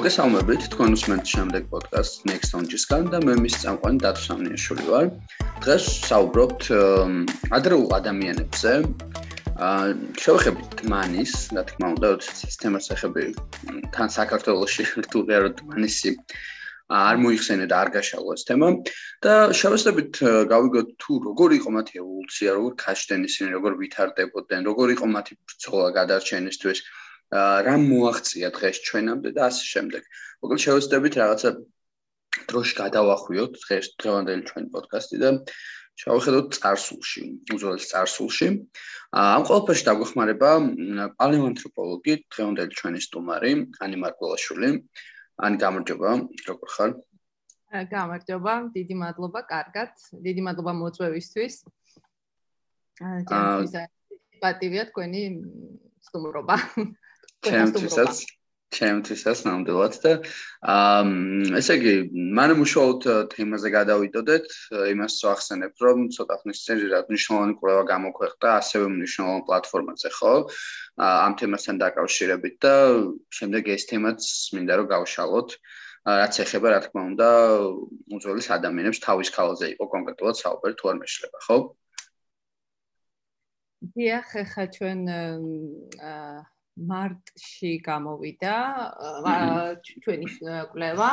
მოგესალმებით თქვენ უსმენთ შემდეგ პოდკასტ Next Launch-ისგან და მე მის წამყვანი დათო სამნიაშვილი ვარ. დღეს საუბრობთ ადრეულ ადამიანებზე. აა შევეხებით მანის, რა თქმა უნდა, სისტემას ახები თან საქართველოსში რთულია რომ მანისი არ მოიხსენე და არ გაშალო ეს თემა და შევესწრებით გავიგოთ თუ როგორ იყო მათი ევოლუცია, როგორ ქაშდნენ ისინი, როგორ ვითარდებოდნენ, როგორ იყო მათი ბრძოლა გადარჩენისთვის. რა მოაღწია დღეს ჩვენამდე და ასე შემდეგ. მოკლედ შევეცდებით რაღაცა დროში გადავახვიოთ დღეს დღევანდელი ჩვენი პოდკასტი და შევხედოთ წარსულში, უძველეს წარსულში. ამ ყველაფერში დაგვეხმარება პალეონთროპოლოგი, დღევანდელი ჩვენი სტუმარი, ანი მარკველაშვილი. ანი გამარჯობა, როგორ ხარ? გამარჯობა, დიდი მადლობა, კარგად. დიდი მადლობა მოწვევისთვის. აა, პატივია თქვენი სტუმრობა. ჩემთვისაც ჩემთვისაც ნამდვილად და აა ესე იგი მანამ უშუალოდ თემაზე გადავიდოდეთ იმას ვახსენებ რომ ცოტა ხნის წინ რა მნიშვნელოვანი კვლევა გამოქვეყნდა ასევე მნიშვნელოვან პლატფორმაზე ხო? ამ თემასთან დაკავშირებით და შემდეგ ეს თემაც მინდა რომ გავშალოთ. რაც ეხება რა თქმა უნდა უძველეს ადამიანებს თავის ქალაზე იყო კონკრეტულად საუბარი თუ არ მეშლება ხო? დიახ ხა ჩვენ აა მარტში გამოვიდა ჩვენი კვლევა.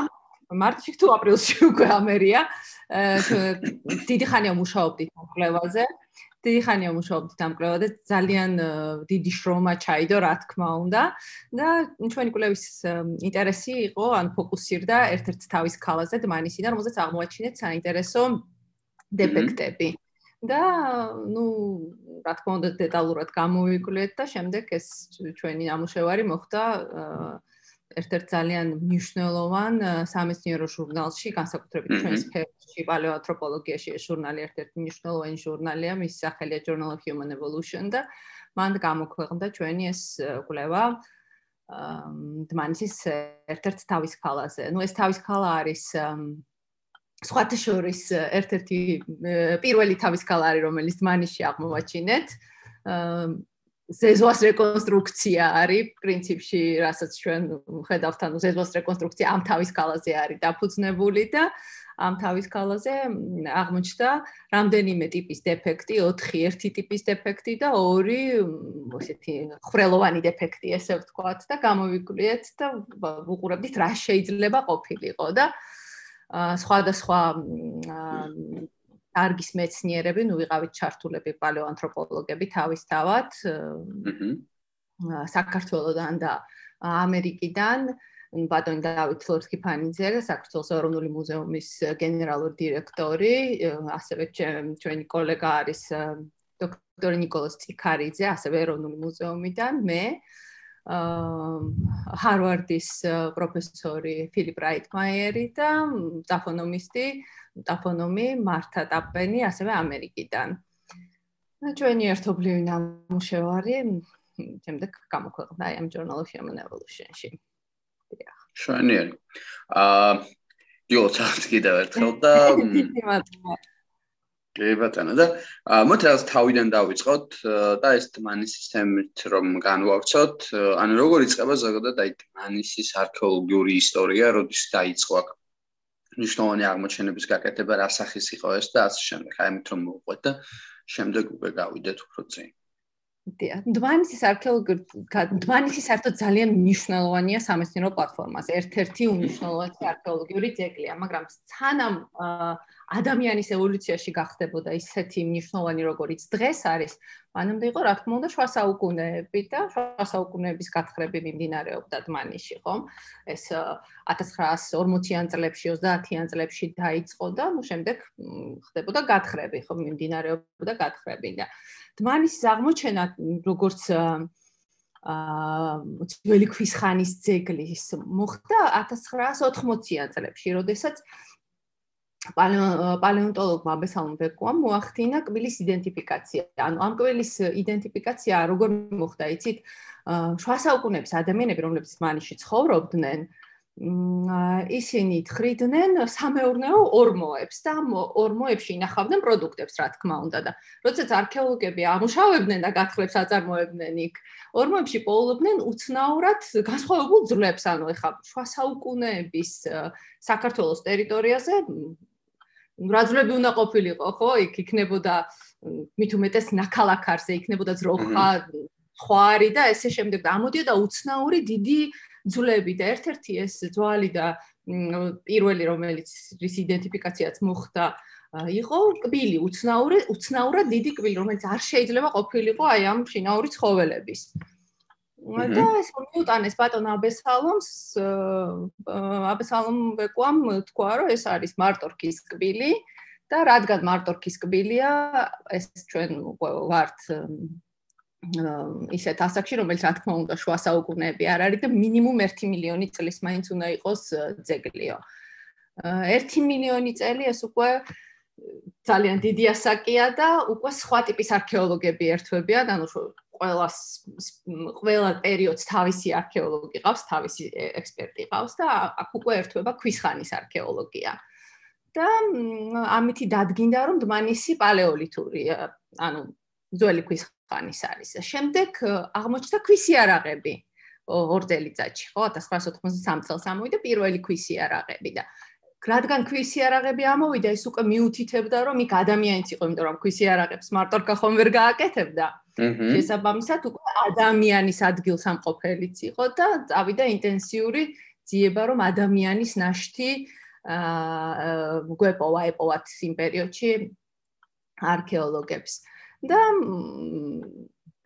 მარტში თუ აპრილში უკვე ამერია. დიდი ხანია მუშაობდით ამ კვლევაზე. დიდი ხანია მუშაობდით ამ კვლევაზე. ძალიან დიდი შრომა ჩაიდო, რა თქმა უნდა. და ჩვენი კვლევის ინტერესი იყო, ან ფოკუსირდა ერთ-ერთ თავის ქალაზე, დმანისიდან, რომელზეც აღმოაჩინეთ საინტერესო დეფექტები. და ну, რა თქმა უნდა, დეტალურად გამოვიკვლიეთ და შემდეგ ეს ჩვენი ნამუშევარი მოხდა ერთ-ერთ ძალიან მნიშვნელოვან სამეცნიერო ჟურნალში, განსაკუთრებით ჩვენს სფეროში, პალეოანთროპოლოგიაში, ეს ჟურნალი ერთ-ერთი მნიშვნელოვანი ჟურნალია, მის სახელია Journal of Human Evolution და მან გამოქვეყნდა ჩვენი ეს კვლევა დმანისის ერთ-ერთ თავის ქალაზე. ну, ეს თავის ქალა არის სხვათა შორის ერთ-ერთი პირველი თავის ქალარი რომელიც მანიში აღმოვაჩინეთ. ზეზოს რეკონსტრუქცია არის პრინციპში რასაც ჩვენ ხედავთ ანუ ზეზოს რეკონსტრუქცია ამ თავის ქალაზე არის დაფუძნებული და ამ თავის ქალაზე აღმოჩნდა რამდენიმე ტიპის დეფექტი, 4 ერთი ტიპის დეფექტი და 2 ესეთი ხრელოვანი დეფექტი, ესე ვთქვათ და გამოვიკვლიეთ და ვუყურებდით რა შეიძლება ყოფილიყო და სხვადასხვა არგის მეცნიერები, ნუ ვიყავით ჩართულები პალეოანთროპოლოგები თავისთავად. საქართველოსთან და ამერიკიდან ბატონი დავით ლორთქიფანიძე, საქართველოს ეროვნული მუზეუმის გენერალური დირექტორი, ასევე ჩვენი კოლეგა არის დოქტორი نيكოლოზ ციქარიძე, ასევე ეროვნული მუზეუმიდან, მე ჰარვარდის პროფესორი ფილიპ რაიტმაიერი და ტაფონომისტი ტაფონომი მართა ტაპენი ასევე ამერიკიდან. და ჩვენი ერთობლივი ნამუშევარი შემდეგ გამოქვეყნდა ამ Human Evolution-ში. დიახ. შვენიერი. აა იოცაც კიდევ ერთხელ და დიდი მადლობა. კი ბატონო და მოთ რაღაც თავიდან დავიწყოთ და ეს დმანის სისტემით რომ განვავრცოთ ანუ როგორ იწყება ზოგადად აი დმანისის არქეოლოგიური ისტორია როდის დაიწყო აქ ნიშნავანი აღმოჩენების გაკეთება რა სახის იყო ეს და ასე შემდეგ. აი ამით რომ მოვყვეთ და შემდეგ უკვე გავიდეთ უფრო წინ დიახ, დმანისის არქეოლოგიური დმანისი საერთოდ ძალიან მნიშვნელოვანია სამეცნიერო პლატფორმაზე. ერთ-ერთი უნიშნელოვანი არქეოლოგიური ძეგლია, მაგრამ სანამ ადამიანის ევოლუციაში გახდებოდა ისეთი მნიშვნელოვანი როგორიც დღეს არის, მანამდე იყო რა თქმა უნდა შუა საუკუნეები და შუა საუკუნეების გათხრები მიმდინარეობდა დმანიში, ხომ? ეს 1940-იან წლებში, 30-იან წლებში დაიწყო და ნუ შემდეგ ხდებოდა გათხრები, ხომ მიმდინარეობდა გათხრები და დმანისის აღმოჩენა როგორც აა ძველი ქვის ხანის ძეგლის მოხდა 1980-იან წლებში, როდესაც პალეონტოლოგმა აბესალმ ბეკუამ მოახდინა კბილის იდენტიფიკაცია. ანუ ამ კბილის იდენტიფიკაცია როგორ მოხდა, იცით? შუა საუკუნეების ადამიანები, რომლებიც მანიში ცხოვრობდნენ, ისინი თხრიდნენ სამეურნეო ორმოებს და ორმოებში ინახავდნენ პროდუქტებს, რა თქმა უნდა და როდესაც არქეოლოგები ამუშავებდნენ და გათხრებს აწარმოებდნენ იქ, ორმოებში პოულობდნენ უცნაურად განსხვავებულ ძვლებს, ანუ ეხა შუა საუკუნეების საქართველოს ტერიტორიაზე რა ძვლები უნდა ყოფილიყო, ხო? იქ იქნებოდა მით უმეტეს ნაქალაქარზე, იქნებოდა ძროხა, ხვარი და ესე შემდეგ და ამოდიოდა უცნაური დიდი ძვლები და ერთ-ერთი ეს ძვალი და პირველი რომელიც რის იდენტიფიკაციაც მოხდა იყო კბილი უცნაური უცნაურად დიდი კბილი რომელიც არ შეიძლება ყოფილიყო აი ამ შინაური ცხოველების. და ეს მიუტანეს ბატონ აბესალომს აბესალომ ბეკვამ თქვა რომ ეს არის მარტორქის კბილი და რადგან მარტორქის კბილია ეს ჩვენ ვართ ისეთ ასაკში, რომელიც რა თქმა უნდა შუა საუკუნეები არ არის და მინიმუმ 1 მილიონი წლის მაინც უნდა იყოს ძეგლიო. 1 მილიონი წელი ეს უკვე ძალიან დიდი ასაკია და უკვე სხვა ტიპის არქეოლოგები ერთვებიან, ანუ ყველა ყველა პერიოდს თავისი არქეოლოგი ყავს, თავისი ექსპერტი ყავს და აქ უკვე ერთვება ქვის ხანის არქეოლოგია. და ამითი დადგინდა რომ დმანისი პალეოლითური, ანუ ძველი ქვის ხანის არის. შემდეგ აღმოჩნდა ქვის იარაღები ორ წელიწადში, ხო, 1983 წელს ამოვიდა პირველი ქვის იარაღები და რადგან ქვის იარაღები ამოვიდა, ეს უკვე მიუთითებდა, რომ იქ ადამიანიც იყო, იმიტომ რომ ქვის იარაღებს მარტორკა ხომ ვერ გააკეთებდა. შესაბამისად, უკვე ადამიანის ადგილსამყოფელიც იყო და წავიდა ინტენსიური ძიება, რომ ადამიანის ნაშთი აა გვეპოვა ეპოვათ იმ პერიოდში არქეოლოგებს. აა და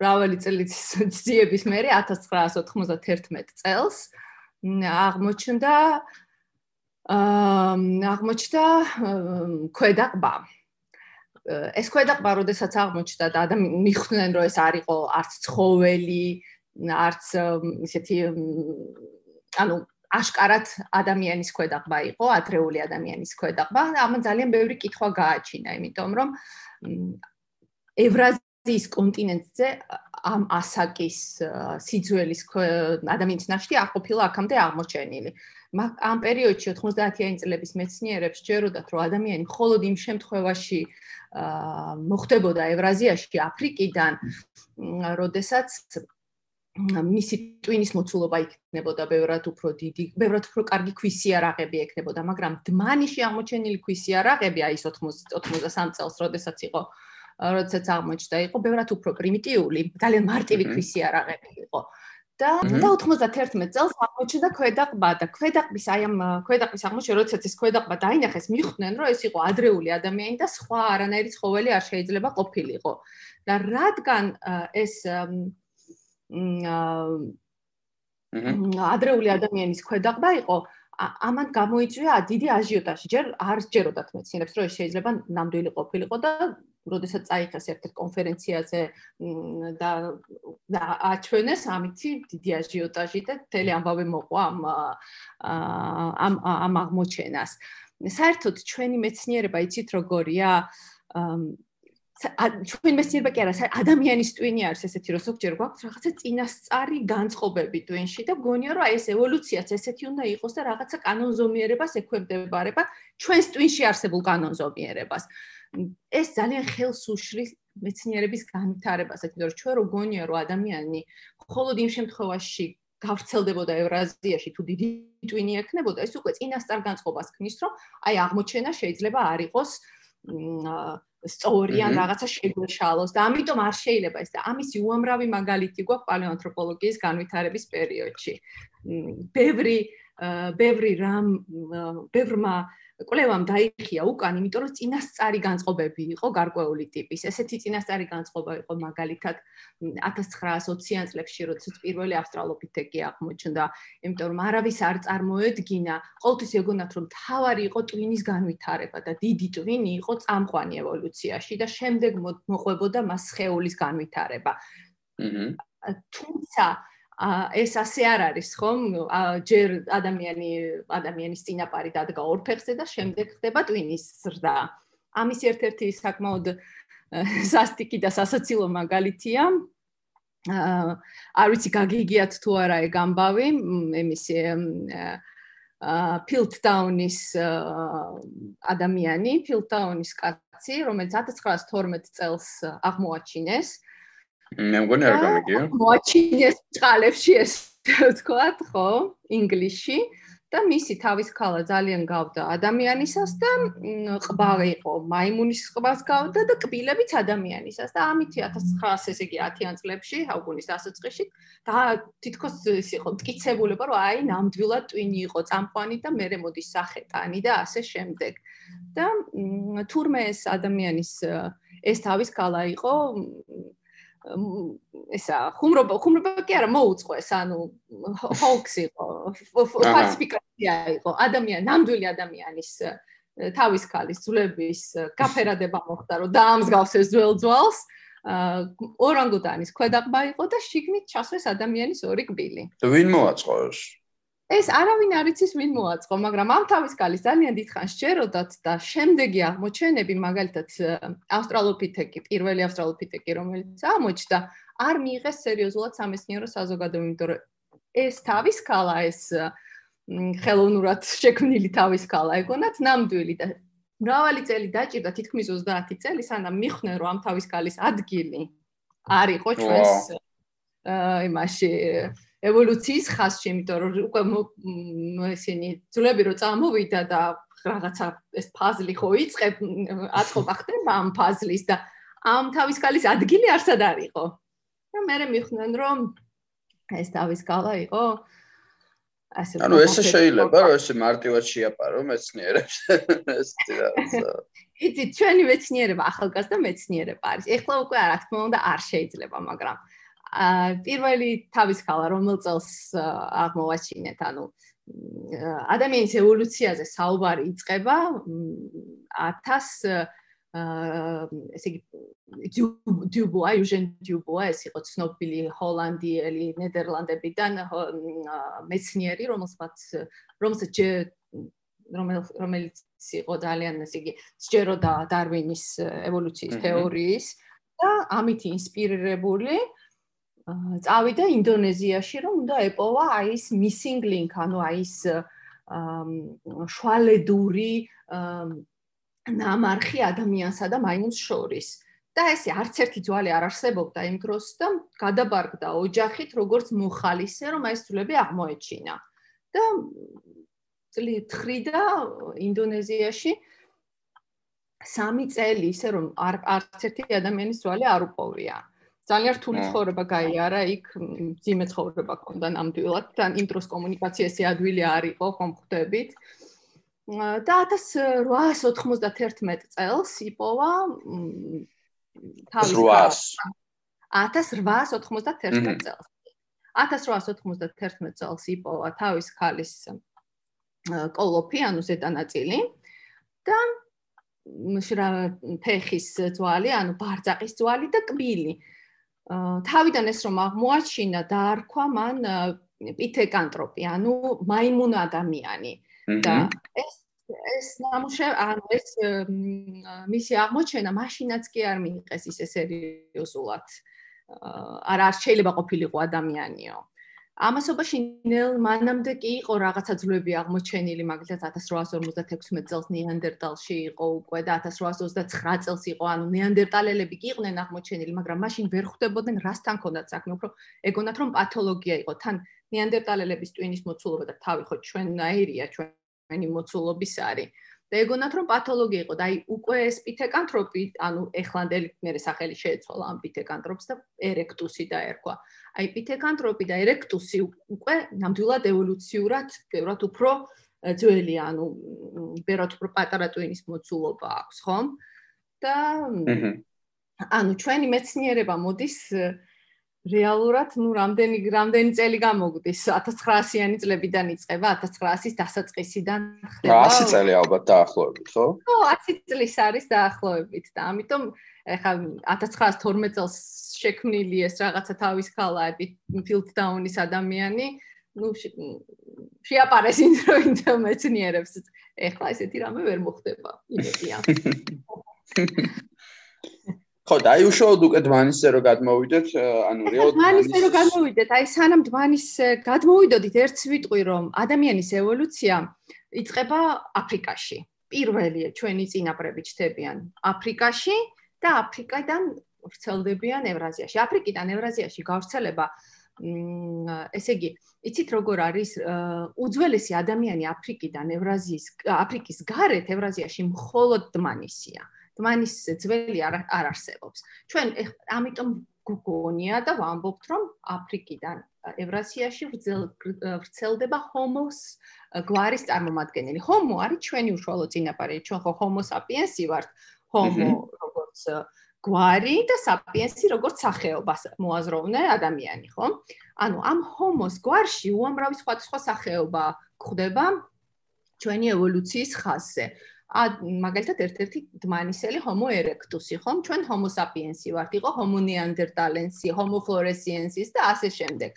მრავალი წელიწადის ძიების მერე 1991 წელს აღმოჩნდა აა აღმოჩნდა ქვედაყბა. ეს ქვედაყბა, როდესაც აღმოჩნდა და ადამიანები მიხვდნენ, რომ ეს არისო არც ცხოველი, არც ისეთი ანუ აშკარად ადამიანის ქვედაყბა იყო, ადრეული ადამიანის ქვედაყბა. ამან ძალიან ბევრი კითხვა გააჩინა, იმიტომ რომ ევრაზიის კონტინენტზე ამ ასაკის სიძველის ადამიანის ნაშთი არ ყოფილა აქამდე აღმოჩენილი. ამ პერიოდში 90-იანი წლების მეცნიერებს ჯეროდათ, რომ ადამიანი მხოლოდ იმ შემთხვევაში მოხდებოდა ევრაზიაში, აფრიკიდან, როდესაც მისი ტვინის მოცულობა იქნებოდა ბევრად უფრო დიდი, ბევრად უფრო კარგი ქვისიარაღები ექნებოდა, მაგრამ დმანიში აღმოჩენილი ქვისიარაღები აი ეს 80 83 წელს, როდესაც იყო როდესაც აღმოჩნდა იყო ბევრად უფრო პრიმიტიული, ძალიან მარტივი ქვისი არაღები იყო. და და 91 წელს აღმოჩნდა ქვედაყბა და ქვედაყბის აი ამ ქვედაყბის აღმოჩენა, როდესაც ეს ქვედაყბა დაინახეს, მიხვდნენ, რომ ეს იყო ადრეული ადამიანი და სხვა არანაირი ცხოველი არ შეიძლება ყოფილიყო. და რადგან ეს ადრეული ადამიანის ქვედაყბა იყო, ამან გამოიწვია დიდი აჟიოტაჟი. ჯერ არ ჯეროდათ მეცნიერებს, რომ შეიძლება ნამდვილი ყოფილიყო და როდესაც წაიხეს ერთ-ერთ კონფერენციაზე და აჩვენეს ამითი დიდი აჟიოტაჟი და თელი ამბავი მოყვა ამ ამ ამ აღმოჩენას. საერთოდ ჩვენი მეცნიერება იცით როგორია? ჩვენ მეცნიერება კი არა, ადამიანის ტვინი არის ესეთი, რომ ზოგჯერ გვაქვს რაღაცა წინასწარი განწყობები ტვინში და გონია რომ აი ეს ევოლუციაც ესეთი უნდა იყოს და რაღაცა კანონზომიერებას ექვემდებარება ჩვენს ტვინში არსებულ კანონზომიერებას. ეს ძალიან ხელს უშლის მეცნიერების განვითარებას, იმიტომ რომ ჩვენ რო გონია რომ ადამიანი მხოლოდ იმ შემთხვევაში გავრცელდებოდა ევრაზიაში თუ დიდი ტვინი ექნებოდა, ეს უკვე წინასწარ განწყობას ქმნის, რომ აი აღმოჩენა შეიძლება არ იყოს სწორი ან რაღაცა შეგვეშალოს და ამიტომ არ შეიძლება ეს და ამისი უამრავი მაგალითი გვაქვს პალეონთროპოლოგიის განვითარების პერიოდში. ბევრი ბევრი რამ ბევრმა კვლევამ დაიხია უკან, იმიტომ რომ წინასწარი განწყობები იყო გარკვეული ტიპის. ესეთი წინასწარი განწყობა იყო მაგალითად 1920-იან წლებში, როდესაც პირველი ავსტრალოპითეკი აღმოჩნდა, იმიტომ რომ არავის არ წარმოედგინა, ყოველთვის ეგონათ რომ თავარი იყო ტვინის განვითარება და დიდი ტვინი იყო წამყვანი ევოლუციაში და შემდეგ მოყვებოდა მას სხეულის განვითარება. აჰა. თუმცა ეს ასე არ არის ხომ? ჯერ ადამიანი ადამიანის წინაპარი დადგა ორ ფეხზე და შემდეგ ხდება ტვინის ზრდა. ამის ერთ-ერთი საკმაოდ სასტიკი და სასაცილო მაგალითია. არ ვიცი გაგიგიათ თუ არა ეგ ამბავი, ემისი ფილდდაუნის ადამიანი, ფილდდაუნის კაცი, რომელიც 1912 წელს აღმოაჩინეს. მე მგონი არ გამიგია. მოაჩინეს წყალებში ეს თქვათ, ხო, ინგლისში. და მისი თავის ქალა ძალიან გავდა ადამიანისას და ყბა იყო მაიმუნის ყბას გავდა და კბილებიც ადამიანისას და ამითი 1900 ესე იგი 10-იან წლებში აუგუნის დასაწყისში და თითქოს ის იყო მტკიცებულება რომ აი ნამდვილად ტვინი იყო წამყვანი და მე მოდის სახეტანი და ასე შემდეგ და თურმე ეს ადამიანის ეს თავის ქალა იყო ესა ხუმრობა ხუმრობა კი არა მოუწყვეს ანუ ჰოლქს იყო ფალსიფიკაცია იყო ადამიან ნამდვილი ადამიანის თავის ქალის ძვლების გაფერადება მოხდა რომ დაამსგავს ეს ძველ ძვალს ორანგუტანის ქვედაღბა იყო და შიგნით ჩასვეს ადამიანის ორი კბილი ვინ მოაწყოს ეს არავინ არ იცის ვინ მოაწყო, მაგრამ ამ თავის კალის ძალიან დიდხან შეეროდათ და შემდეგი აღმოჩენები, მაგალითად ავსტრალოპითეკი, პირველი ავსტრალოპითეკი, რომელიც აღმოჩნდა, არ მიიღეს სერიოზულად სამეცნიერო საზოგადოებამ, იმიტომ რომ ეს თავის კალა, ეს ხელოვნურად შექმნილი თავის კალა ეგონათ ნამდვილი და მრავალი წელი დაჭირდა, თითქმის 30 წელი, სანამ მიხვდნენ, რომ ამ თავის კალის ადგილი არ იყო ჩვენს იმაში ევოლუციის ხაზში, იმიტომ რომ უკვე ესენი ძვლები რო წამოვიდა და რაღაცა ეს ფაზლი ხო იწებ, აწყობა ხდება ამ ფაზლის და ამ თავის კალის ადგილი არსად არისო. და მე მეხვდნენ რომ ეს თავის კალა იყო ასე ანუ ესე შეიძლება რომ ესე მარტივად შეაპარო მეცნიერებს. ეს თირაცა იცი ჩვენი მეცნიერება ახალგაზრდა მეცნიერება არის. ეხლა უკვე რა თქმა უნდა არ შეიძლება მაგრამ პირველი თავის ქალა რომელ წელს აღმოვაჩინეთ ანუ ადამიანის ევოლუციაზე საუბარი იწყება 1000 ესე იგი დიუბოა იუჟენ დიუბოა ეს იყო ცნობილი ჰოლანდიელი ნიდერლანდებიდან მეცნიერი რომელსაც რომელსაც რომელიც იყო ძალიან ესე იგი სჯეროდა დარვინის ევოლუციის თეორიის და ამით ინსპირირებული წავიდა ინდონეზიაში, რომ უნდა ეპოვა აი ეს missing link, ანუ აი ეს შვალედური ნამარხი ადამიანსა და მაიმუნს შორის. და ესე არც ერთი ძვალი არ არსებობდა იმ დროს და გადაბარგდა ოჯახით როგორც მოხალისე, რომ ეს ძვლები აღმოეჩინა. და წლით ხრიდა ინდონეზიაში სამი წელი ისე რომ არც ერთი ადამიანის ძვალი არ უპოვია. ძალიან რთული ცხოვრება გაიარა იქ ძიმე ცხოვრება ქონდა ნამდვილად და იმ დროს კომუნიკაცია ესე ადვილი არ იყო ხომ ხვდებით. და 1891 წელს იპოვა თავის 1891 წელს. 1891 წელს იპოვა თავის ქალის კოლოფი ანუ ზედანაწილი და შრა ფეხის ძვალი ანუ ბარძაყის ძვალი და კბილი თავიდან ეს რომ აღმოაჩინა და არქვა მან პითეკანტროპი, ანუ მაიმუნ ადამიანი და ეს ეს ნამუშე ანუ ეს მისი აღმოჩენა მაშინაც კი არ მიიღეს ისე სერიოზულად. არა არ შეიძლება ყოფილიყო ადამიანიო. ამასობაში ნელ მანამდე კი იყო რაღაცა ძვლები აღმოჩენილი, მაგალითად 1856 წელს ნეანდერტალში იყო უკვე და 1829 წელს იყო, ანუ ნეანდერტალელები კი იყვნენ აღმოჩენილი, მაგრამ მაშინ ვერ ხვდებოდნენ რასთან ქონდათ საქმე, უფრო ეგონათ რომ პათოლოგია იყო. თან ნეანდერტალელების ტვინის მოცულობა და თავი ხო ჩვენნაირია, ჩვენი მოცულობის არის. და ეგონათ რომ პათოლოგია იყო და აი უკვე ეს პითეკანტროპი, ანუ ეხლანდელი მე სახელი შეეცვალა ამ პითეკანტროპს და ერექტუსი დაერქვა. აი პითეკანტროპი და ერექტუსი უკვე ნამდვილად ევოლუციურად ბევრად უფრო ძველი, ანუ ბევრად უფრო პატარა ტვინის მოცულობა აქვს, ხომ? და ანუ ჩვენი მეცნიერება მოდის რეალურად, ну, რამდენი რამდენი წელი გამოგვდის? 1900-იანი წლებიდან იწყება, 1900-ის დასაწყისიდან ხდება. 100 წელი ალბათ დაახლოებით, ხო? ხო, 100 წლის არის დაახლოებით და ამიტომ ეხლა 1912 წელს შექმნილი ეს რაღაცა თავის ქალები, ფილდდაუნის ადამიანი, ну, შეაპარეს ინდროინდელ მეცნიერებს. ეხლა ესეთი რამე ვერ მოხდება, იმედია. ხო, და აი უშუალოდ უკვე დმანისზე რო გადმოვიდეთ, ანუ რეალურად დმანისზე რო გადმოვიდეთ, აი სანამ დმანის გადმოვიდოდით, ერთს ვიტყვი რომ ადამიანის ევოლუცია იწყება აფრიკაში. პირველია ჩვენი წინაპრები ჩდებიან აფრიკაში და აფრიკიდან ვრცელდებიან ევრაზიაში. აფრიკიდან ევრაზიაში გავრცელება ესე იგი, იცით როგორ არის უძველესი ადამიანი აფრიკიდან ევრაზიის აფრიკის გარეთ ევრაზიაში მხოლოდ დმანისია. დმანის ძველი არ არ არსებობს. ჩვენ ამიტომ გგონია და ვამბობთ რომ აფრიკიდან ევრაზიაში ვრცელდება ჰომოს გვარის წარმომადგენელი. ჰომო არის ჩვენი უშუალო წინაპარი. ჩვენ ხო ჰომო საპიენსი ვართ. ჰომო როგორც გვარი და საპიენსი როგორც სახეობას მოაზროვნე ადამიანი, ხო? ანუ ამ ჰომოს გვარში უამრავი სხვადასხვა სახეობა გვხვდება ჩვენი ევოლუციის ხაზზე. ა მაგალითად ერთ-ერთი დმანისელი ჰომო ერექტუსი, ხომ? ჩვენ ჰომო საპიენსი ვართ, იყო ჰომო ნეანდერტალენსი, ჰომო ფლორესიენსის და ასე შემდეგ.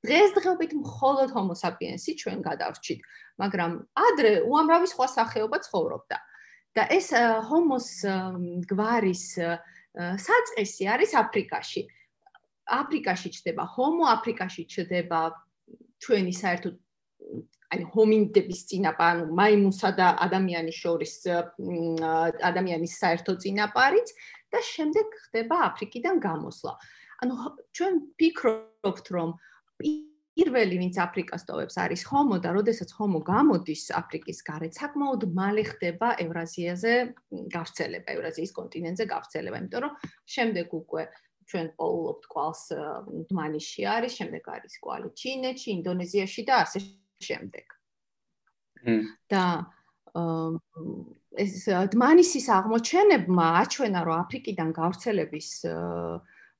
დღესდღეობით მხოლოდ ჰომო საპიენსი ჩვენ გადავრჩით, მაგრამ ადრე უამრავი სხვა სახეობა ცხოვრობდა. და ეს ჰომოს გვარის საწყისი არის აფრიკაში. აფრიკაში ჩდება ჰომო, აფრიკაში ჩდება ჩვენი საერთოდ აი ჰომინდების წინაპარ, ანუ მაიმუნსა და ადამიანის შორის ადამიანის საერთო წინაპარიც და შემდეგ ხდება აფრიკიდან გამოსვლა. ანუ ჩვენ ფიქრობთ, რომ პირველი ვინც აფრიკას ტოვებს არის ჰომო და როდესაც ჰომო გამოდის აფრიკის გარეთ, საკმაოდ მალე ხდება ევრაზიაზე გავრცელება, ევრაზიის კონტინენტზე გავრცელება, იმიტომ რომ შემდეგ უკვე ჩვენ პოულობთ კვალს დმანიში არის, შემდეგ არის კვალი ჩინეთში, ინდონეზიაში და ასე შემდეგ. და ეს დმანისის აღმოჩენებმა აჩვენა, რომ აფრიკიდან გავრცელების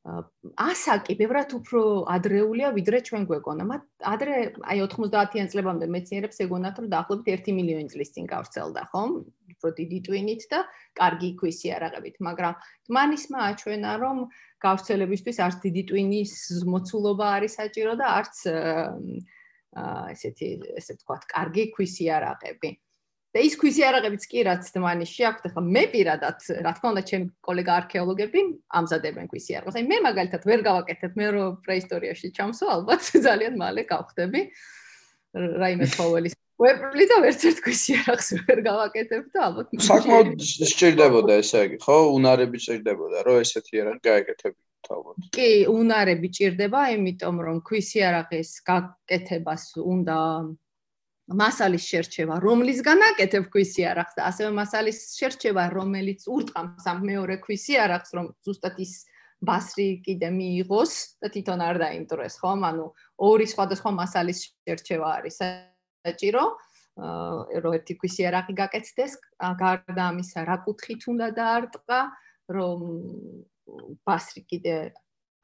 ასაკი ბევრად უფრო ადრეულია ვიდრე ჩვენ გვეგონა. მათ ადრე აი 90-იან წლებამდე მეცნიერებს ეგონათ რომ დაახლოებით 1 მილიონი წლის წინ გავრცელდა, ხომ? უფრო დიდი ტვინით და კარგი ქვისი არაღებით, მაგრამ დმანისმა აჩვენა რომ გავრცელებისთვის არც დიდი ტვინის მოცულობა არის საჭირო და არც აა ესეთი ესე ვთქვათ, კარგი ქვისი არაღები. და ის ქვისი არაღებიც კი რაც დმანიში აქვს, ახლა მე პირადად, რა თქმა უნდა, ჩემი კოლეგა არქეოლოგები ამზადებენ ქვისი არაღებს. აი მე მაგალითად ვერ გავაკეთებ, მე რო პრეისტორიაში ჩამსო, ალბათ ძალიან მალე გავხდები. რაიმე ცხოველის ვეპლი და ვერც ერთ ქვისი არაღს ვერ გავაკეთებ და ალბათ საკმაოდ სჭირდებოდა ესე იგი, ხო? უნარები სჭირდებოდა, რომ ესეთი არაღი გაეკეთებინოთ ალბათ. კი, უნარები ჭირდება, იმიტომ რომ ქვისი არაღის გაკეთებას უნდა მასალის შერჩევა, რომლისგან აკეთებ ქვისი არახს და ასევე მასალის შერჩევა, რომელიც ურტყამს ამ მეორე ქვისი არახს, რომ ზუსტად ის ბასრი კიდე მიიღოს და თვითონ არ დაინტროს, ხო? ანუ ორი სხვადასხვა მასალის შერჩევა არის საჭირო. აა რო ერთი ქვისი არახი გაკეთდეს, გარდა ამისა, რა კუთხით უნდა დაარტყა, რომ ბასრი კიდე